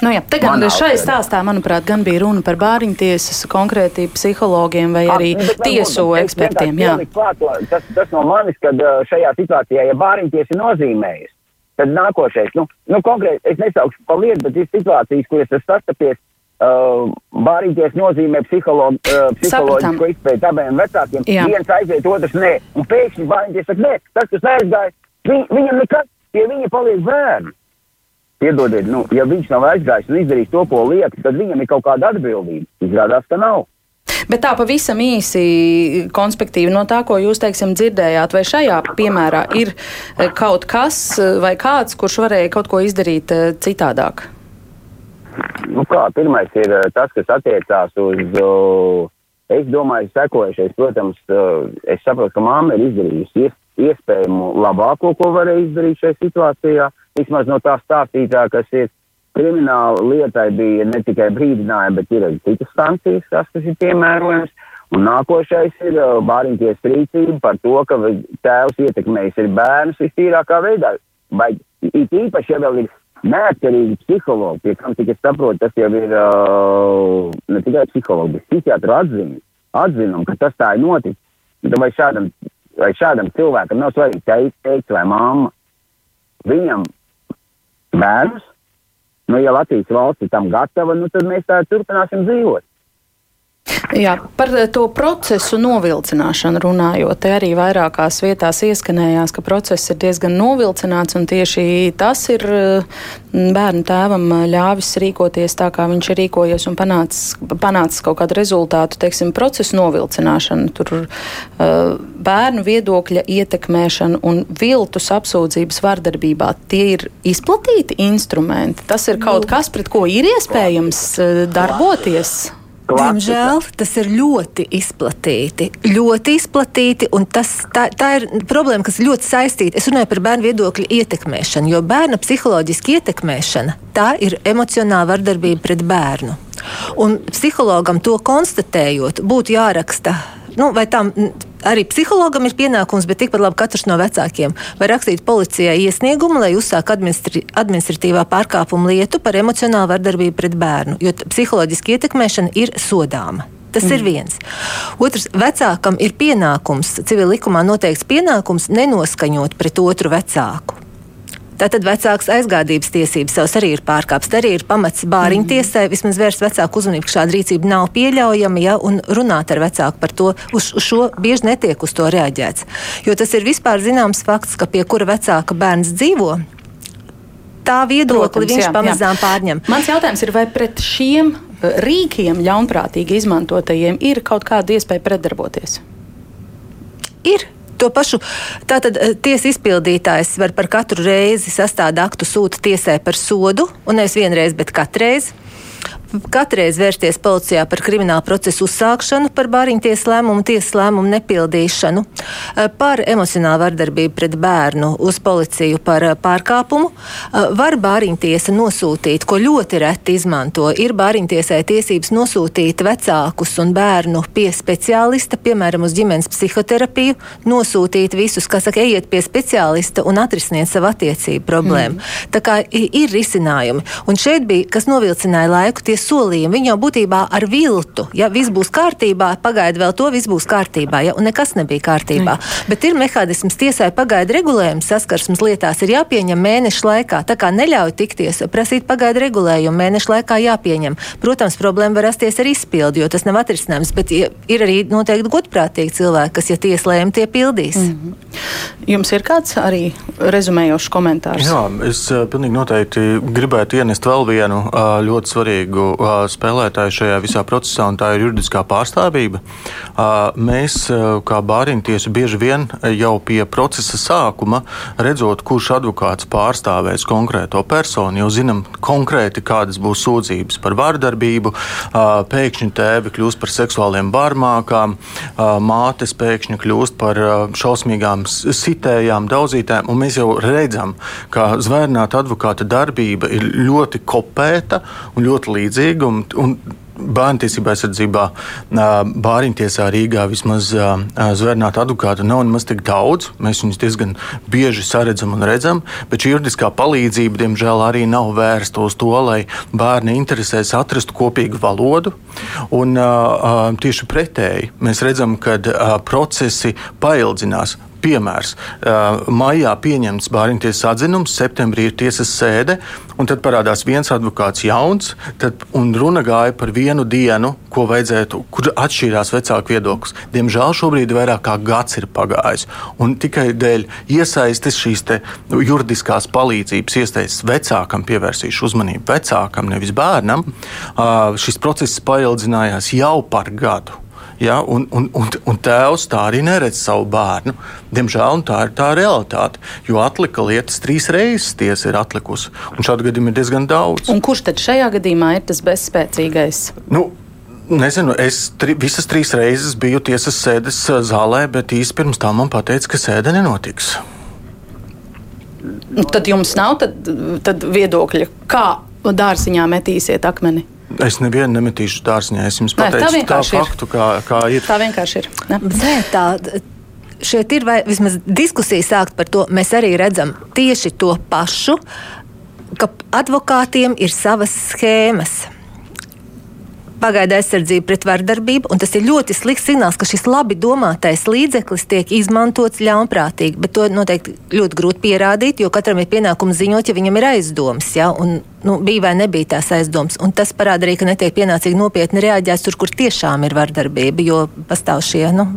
Nu jā, te gan šai stāstā, manuprāt, gan bija runa par bāriņtiesas konkrēti psihologiem vai arī A, tiesu ekspertiem. Jā. Klāt, tas, tas no manis, kad šajā situācijā, ja bāriņtiesa nozīmējas, tad nākošais, nu, nu konkrēti, es nesaukšu par lietu, bet ir situācijas, kuras es sastapies, uh, bārīties nozīmē psihologu, uh, psiholoģisku izpēju abiem vecākiem. Jā. Viens aiziet, otrs nē. Un pēkšņi bārīties saka, nē, tas, kas aizgāja, viņ, viņam nekad pie viņa paliek bērni. Piedodiet, nu, ja viņš nav aizgājis un izdarījis to, ko liek, tad viņam ir kaut kāda atbildība. Izrādās, ka nav. Bet tā pavisam īsi, konspektīvi no tā, ko jūs, teiksim, dzirdējāt, vai šajā piemērā ir eh, kaut kas eh, vai kāds, kurš varēja kaut ko izdarīt eh, citādāk? Nu kā, pirmais ir tas, kas attiecās uz, es domāju, sekojušais, protams, es saprotu, ka māma ir izdarījusi iespējamo labāko, ko varēja izdarīt šajā situācijā vismaz no tā stāstītā, kas ir krimināla lietai, bija ne tikai brīdinājumi, bet ir arī citas sankcijas, kas tas ir piemērojams. Un nākošais ir uh, bāriņties rīcība par to, ka tēvs ietekmējis ir bērnus vistīrākā veidā. Vai it īpaši, ja vēl ir neatkarīgi psihologi, pie kam, cik es saprotu, tas jau ir uh, ne tikai psihologi, bet psihiatru atziņu, atzinumu, ka tas tā ir noticis. Vai šādam, vai šādam cilvēkam nav svarīgi teikt, teikt vai mamma, viņam bērnus. Nu, ja Latvijas valsts ir tam gatava, nu, tad mēs tā turpināsim dzīvot. Jā, par to procesu novilcināšanu runājot, arī vairākās vietās ieskanējās, ka process ir diezgan novilcināts, un tieši tas ir mm, bērnu tēvam ļāvis rīkoties tā, kā viņš ir rīkojies un panācis, panācis kaut kādu rezultātu, teiksim, procesu novilcināšanu, tur uh, bērnu viedokļa ietekmēšana un viltus apsūdzības vardarbībā. Tie ir izplatīti instrumenti. Tas ir kaut nu. kas, pret ko ir iespējams darboties. Diemžēl tas ir ļoti izplatīti. Ļoti izplatīti, un tas, tā, tā ir problēma, kas ļoti saistīta. Es runāju par bērnu viedokļu ietekmēšanu, jo bērna psiholoģiska ietekmēšana tā ir emocionāla vardarbība pret bērnu. Un psihologam to konstatējot, būtu jāraksta, nu, vai tam arī psihologam ir pienākums, bet tikpat labi katrs no vecākiem var rakstīt policijai iesniegumu, lai uzsāk administri administratīvā pārkāpuma lietu par emocionālu vardarbību pret bērnu, jo psiholoģiski ietekmēšana ir sodāma. Tas mm. ir viens. Otrs, vecākam ir pienākums, civil likumā noteikts pienākums nenoskaņot pret otru vecāku. Tātad vecāks aizgādības tiesības savas arī ir pārkāptas. Arī ir pamats bāriņu mhm. tiesai vismaz vērst vecāku uzmanību, ka šāda rīcība nav pieļaujama, ja, un runāt ar vecāku par to. Uz, uz šo bieži netiek uz to reaģēts. Jo tas ir vispār zināms fakts, ka pie kura vecāka bērns dzīvo, tā viedokli Protams, viņš jā, pamazām jā. pārņem. Mans jautājums ir, vai pret šiem eh, rīkiem ļaunprātīgi izmantotajiem ir kaut kāda iespēja pretdarboties? Ir. To pašu tātad eh, tiesa izpildītājs var par katru reizi sastādu aktu sūta tiesai par sodu, un nevis vienreiz, bet katreiz katreiz vērsties policijā par kriminālu procesu uzsākšanu, par bāriņtiesas lēmumu, tiesas lēmumu nepildīšanu, eh, par emocionālu vardarbību pret bērnu uz policiju par eh, pārkāpumu. Eh, var bāriņtiesa nosūtīt, ko ļoti reti izmanto, ir bāriņtiesai tiesības nosūtīt vecākus un bērnu pie speciālista, piemēram, uz ģimenes psihoterapiju, nosūtīt visus, kas saka, ejiet pie speciālista un atrisiniet savu attiecību problēmu. Mm. Tā kā ir risinājumi. Un šeit bija, kas novilcināja laiku, tie solījumi. Viņi jau būtībā ar viltu, ja viss būs kārtībā, pagaidi vēl to, viss būs kārtībā, ja, un nekas nebija kārtībā. Mm. Bet ir mehānisms tiesai pagaidu regulējums saskarsmes lietās ir jāpieņem mēnešu laikā. Tā kā neļauj tikties, prasīt pagaidu regulējumu mēnešu laikā jāpieņem. Protams, problēma var rasties ar izpildi, jo tas nav atrisinājums, bet ir arī noteikti godprātīgi cilvēki, kas, ja tiesa lēma, tie pildīs. Mm -hmm. Jums ir kāds arī rezumējošs komentārs? Jā, es uh, pilnīgi noteikti gribētu ienest vēl vienu uh, ļoti svarīgu spēlētāju šajā visā procesā, un tā ir juridiskā pārstāvība. Uh, mēs, uh, kā bāriņtiesu, bieži vien jau pie procesa sākuma redzot, kurš advokāts pārstāvēs konkrēto personu, jau zinām konkrēti, kādas būs sūdzības par vārdarbību. Uh, pēkšņi tēvi kļūst par seksuāliem barmākām, uh, mātes pēkšņi kļūst par uh, šausmīgām sitējām, daudzītēm, un mēs jau redzam, ka zvērnāta advokāta darbība ir ļoti kopēta un ļoti līdzīga. Un Bērnu tiesību aizsardzībā, Bāriņtiesā Rīgā vismaz zvērnāta advokāta nav nemaz tik daudz. Mēs viņus diezgan bieži saredzam un redzam, bet šī juridiskā palīdzība, diemžēl, arī nav vērsta uz to, lai bērni interesēs atrastu kopīgu valodu. Un, tieši pretēji mēs redzam, ka procesi paildzinās. Piemērs. Maijā pieņemts bāriņtiesas atzinums, septembrī ir tiesas sēde, un tad parādās viens advokāts jauns, tad, un runa gāja par vienu dienu, ko vajadzētu, kur atšķīrās vecāku viedoklis. Diemžēl šobrīd vairāk kā gads ir pagājis, un tikai dēļ iesaistes šīs juridiskās palīdzības iesaistes vecākam pievērsīšu uzmanību vecākam, nevis bērnam, šis process paildzinājās jau par gadu. Ja, un, un, un, un tēvs tā arī neredz savu bērnu. Diemžēl tā ir tā realitāte. Jo atlika lietas trīs reizes, tiesa ir atlikusi. Un šādu gadījumu ir diezgan daudz. Un kurš tad šajā gadījumā ir tas bezspēcīgais? Nu, Nezinu, es tri, visas trīs reizes biju tiesas sēdes zālē, bet īsi pirms tam man teica, ka sēde nenotiks. Nu, tad jums nav tad, tad viedokļa, kā dārziņā metīsiet akmeni? Es nevienu nemetīšu dārziņā. Es jums pateicu Nē, tā, tā faktu, kā, kā ir. Tā vienkārši ir. Ne? Nē, tā, šeit ir vai, vismaz diskusija sākt par to. Mēs arī redzam tieši to pašu, ka advokātiem ir savas schēmas pagaidu aizsardzību pret vardarbību, un tas ir ļoti slikts signāls, ka šis labi domātais līdzeklis tiek izmantots ļaunprātīgi. Bet to noteikti ļoti grūti pierādīt, jo katram ir pienākums ziņot, ja viņam ir aizdomas. Ja? Un, nu, bija vai nebija tās aizdomas. Un tas parāda arī, ka netiek pienācīgi nopietni reaģēts tur, kur tiešām ir vardarbība, jo pastāv šie. Nu,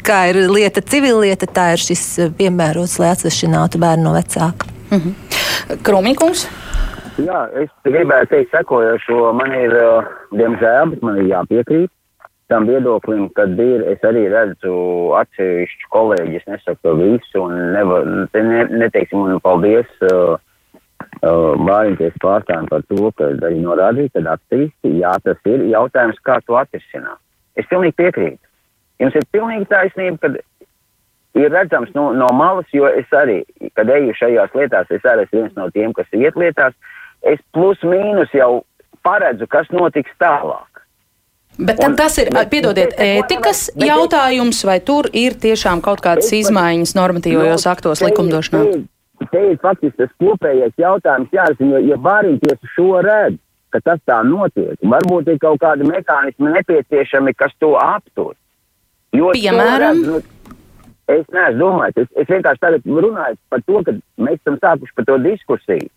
Kā ir lieta, civilieta, tā ir šis piemērots, lai atsvešinātu bērnu no vecāka. Mm -hmm. Kromīkums? Jā, es gribēju teikt, sekojošo. Man ir, uh, diemžēl, bet man ir jāpiekrīt tam viedoklim, kad ir, es arī redzu atsevišķu kolēģi, es nesaku visu, un nevar, ne, neteiksim man paldies uh, uh, Bāriņties pārstāvjiem par to, ka arī norādīja, ka aktīvisti, jā, tas ir jautājums, kā to atrisināt. Es pilnīgi piekrītu. Jums ir pilnīgi taisnība, kad ir redzams no, no malas, jo es arī, kad eju šajās lietās, es arī esmu viens no tiem, kas iet lietās, uh, es plus mīnus jau paredzu, kas notiks tālāk. Bet un, tas ir, piedodiet, ētikas jautājums, vai tur ir tiešām kaut kādas izmaiņas normatīvajos no, aktos likumdošanā? Te, ir faktiski tas kopējais jautājums jārisina, jo, ja bāriņtiesa šo redz, ka tas tā notiek, varbūt ir kaut kādi mehānismi nepieciešami, kas to aptur. Jo Piemēram? Redz, nu, es neesmu domājis, es, es vienkārši tagad runāju par to, ka mēs esam sākuši par to diskusiju.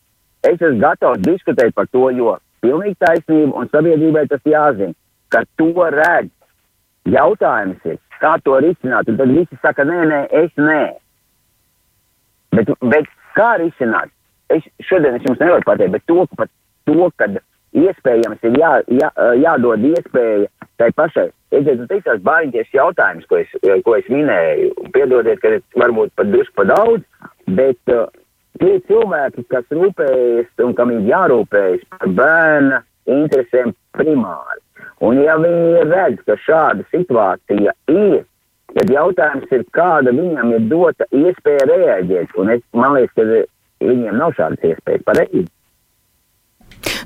Es esmu gatavs diskutēt par to, jo pilnīgi taisnība un sabiedrībai tas jāzina, ka to redz. Jautājums ir, kā to risināt, un tad visi saka, nē, nē, es nē. Bet, bet kā risināt? Es šodien es jums nevaru pateikt, bet to, pat to, kad iespējams ir jā, jā, jādod iespēja tai pašai. Redziet, nu, tas bāriņties jautājums, ko es, ko es minēju. Piedodiet, ka varbūt pat drusku pa daudz, bet uh, Tie cilvēki, kas rūpējas un kam ir jārūpējas par bērna interesēm primāri. Un ja viņi redz, ka šāda situācija ir, tad jautājums ir, kāda viņam ir dota iespēja reaģēt. Un es, man liekas, ka viņiem nav šādas iespējas pareizi.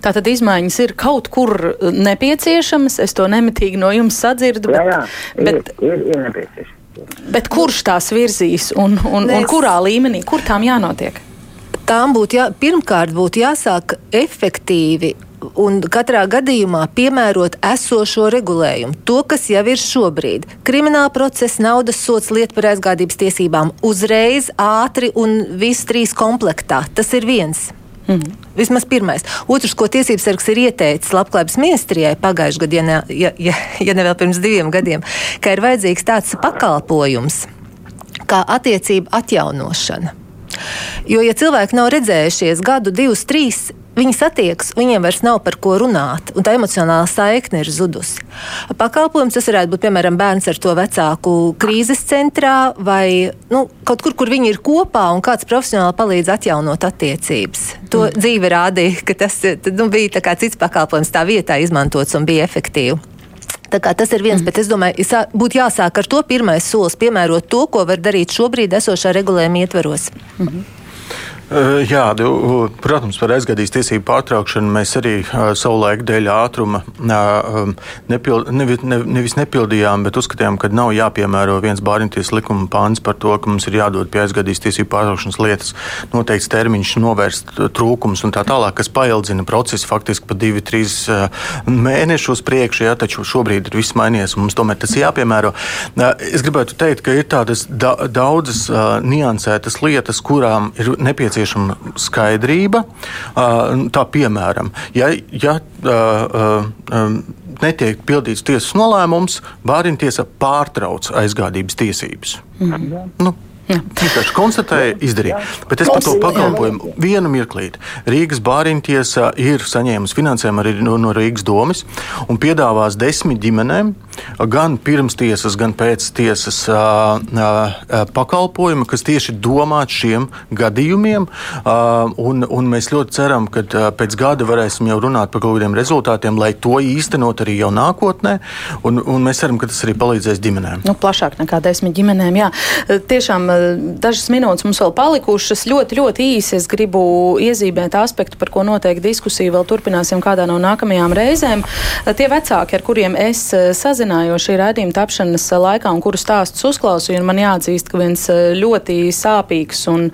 Tātad izmaiņas ir kaut kur nepieciešamas. Es to nemitīgi no jums sadzirdu. Bet, jā, jā, bet, ir, ir, ir nepieciešams. Bet kurš tās virzīs un, un, un kurā līmenī, kur tām jānotiek? Tām būtu jā, pirmkārt būtu jāsāk efektīvi un katrā gadījumā piemērot esošo regulējumu, to, kas jau ir šobrīd. Krimināla procesa, naudas sots, lieta par aizgādības tiesībām uzreiz, ātri un viss trīs komplektā. Tas ir viens. Mm. Vismaz pirmais. Otrs, ko tiesības sargs ir ieteicis Labklājības ministrijai pagājušajā gadā, ja, ne, ja, ja, ja ne vēl pirms diviem gadiem, ka ir vajadzīgs tāds pakalpojums kā attiecība atjaunošana. Jo, ja cilvēki nav redzējušies gadu, divus, trīs, viņi satiekas, viņiem vairs nav par ko runāt, un tā emocionālā saikne ir zudusi. Pakalpojums tas varētu būt piemēram bērns ar to vecāku krīzes centrā vai nu, kaut kur, kur viņi ir kopā un kāds profesionāli palīdz atjaunot attiecības. To mm. dzīve rādīja, ka tas nu, bija cits pakalpojums tā vietā izmantots un bija efektīvi. Tas ir viens, mm. bet es domāju, būtu jāsāk ar to pirmais solis, piemērot to, ko var darīt šobrīd esošā regulējuma ietveros. Mm -hmm. Jā, protams, par aizgadīs tiesību pārtraukšanu mēs arī savulaik dēļ ātruma nepild, nevi, ne, nevis nepildījām, bet uzskatījām, ka nav jāpiemēro viens bāriņties likuma pāns par to, ka mums ir jādod pie aizgadīs tiesību pārtraukšanas lietas noteikts termiņš, novērst trūkums un tā tālāk, kas paildzina procesu faktiski pa divi, trīs mēnešus priekšu, ja, taču šobrīd ir viss mainījies un mums tomēr tas jāpiemēro. Es gribētu teikt, ka ir tādas da daudzas niansētas lietas, kurām ir nepieciešams nepieciešama skaidrība. Tā piemēram, ja, ja netiek pildīts tiesas nolēmums, Bāriņu tiesa pārtrauc aizgādības tiesības. Mm -hmm. nu, Vienkārši konstatēja, izdarīja. Bet es par to pakalpojumu vienu mirklīti. Rīgas bāriņtiesa ir saņēmusi finansējumu arī no, no Rīgas domas un piedāvās desmit ģimenēm gan pirms tiesas, gan pēc tiesas uh, pakalpojumu, kas tieši domāts šiem gadījumiem. Un, un mēs ļoti ceram, ka pēc gada varēsim jau runāt par kaut kādiem rezultātiem, lai to īstenot arī jau nākotnē. Un, un mēs ceram, ka tas arī palīdzēs ģimenēm. Nu, plašāk nekā desmit ģimenēm. Jā. Tiešām dažas minūtes mums vēl palikušas. Ļoti, ļoti īsi es gribu iezīmēt aspektu, par ko noteikti diskusiju vēl turpināsim kādā no nākamajām reizēm. Tie vecāki, ar kuriem es sazinājos šī raidījuma tapšanas laikā un kuru stāstus uzklausīju, man jāatzīst, ka viens ļoti sāpīgs un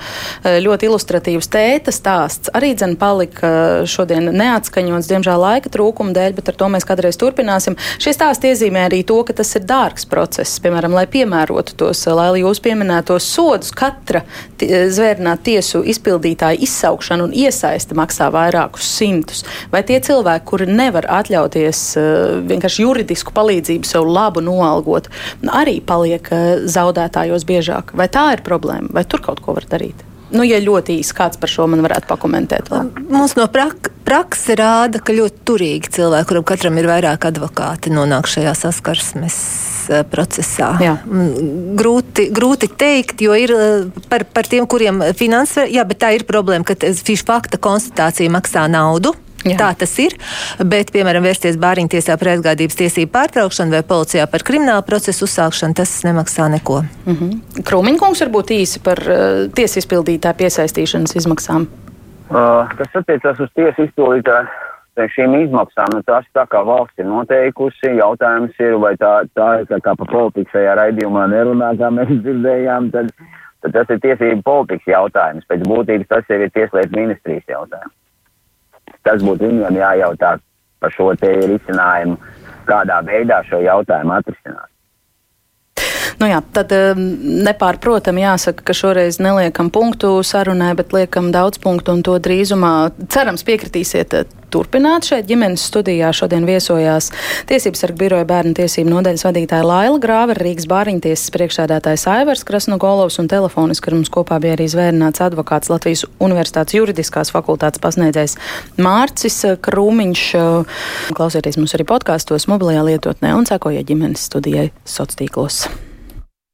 ļoti ilustratīvs tēta stāsts arī dzen palika šodien neatskaņots, diemžēl laika trūkuma dēļ, bet ar to mēs kādreiz turpināsim. Šie stāsti iezīmē arī to, ka tas ir dārgs process, piemēram, lai piemērotu tos, lai jūs pieminētos sodus katra zvērnā tiesu izpildītāja izsaukšana un iesaiste maksā vairākus simtus. Vai tie cilvēki, kuri nevar atļauties vienkārši juridisku palīdzību sev labu noalgot, arī paliek uh, zaudētājos biežāk? Vai tā ir problēma, vai tur kaut ko var darīt? Nu, ja ļoti īsi kāds par šo man varētu pakomentēt. Vēl. Mums no prak praksa rāda, ka ļoti turīgi cilvēki, kuram katram ir vairāk advokāti, nonāk šajā saskarsmes Eh, procesā. Jā. Mm, grūti, grūti teikt, jo ir eh, par, par tiem, kuriem finansē, jā, bet tā ir problēma, ka šī fakta konstatācija maksā naudu. Jā. Tā tas ir. Bet, piemēram, vērsties bāriņtiesā par aizgādības tiesību pārtraukšanu vai policijā par kriminālu procesu uzsākšanu, tas nemaksā neko. Mm -hmm. Krūmiņkungs varbūt īsi par uh, tiesu izpildītāju piesaistīšanas izmaksām. Uh, kas attiecas uz tiesu izpildītāju šīm izmaksām, nu, tās tā kā valsts ir noteikusi, jautājums ir, vai tā, tā ir tā kā pa politikas šajā raidījumā nerunā, kā mēs <laughs> dzirdējām, tad, tad tas ir tiesību politikas jautājums. Pēc būtības tas jau ir tieslietu ministrijas jautājums. Tas būtu viņiem jājautā par šo te risinājumu, kādā veidā šo jautājumu atrisināt. Nu jā, tad nepārprotami jāsaka, ka šoreiz neliekam punktu sarunai, bet liekam daudz punktu un to drīzumā cerams piekritīsiet uh, turpināt. Šeit ģimenes studijā šodien viesojās Tiesības sarga biroja bērnu tiesību nodaļas vadītāja Laila Grāva, Rīgas bāriņtiesas priekšsēdētājs Aivars Krasnogolovs un telefoniski ar mums kopā bija arī zvērnāts advokāts Latvijas Universitātes juridiskās fakultātes pasniedzējs Mārcis Krūmiņš. Klausieties mums arī podkāstos, mobilajā lietotnē un sekojiet ģimenes studijai sociālos tīklos.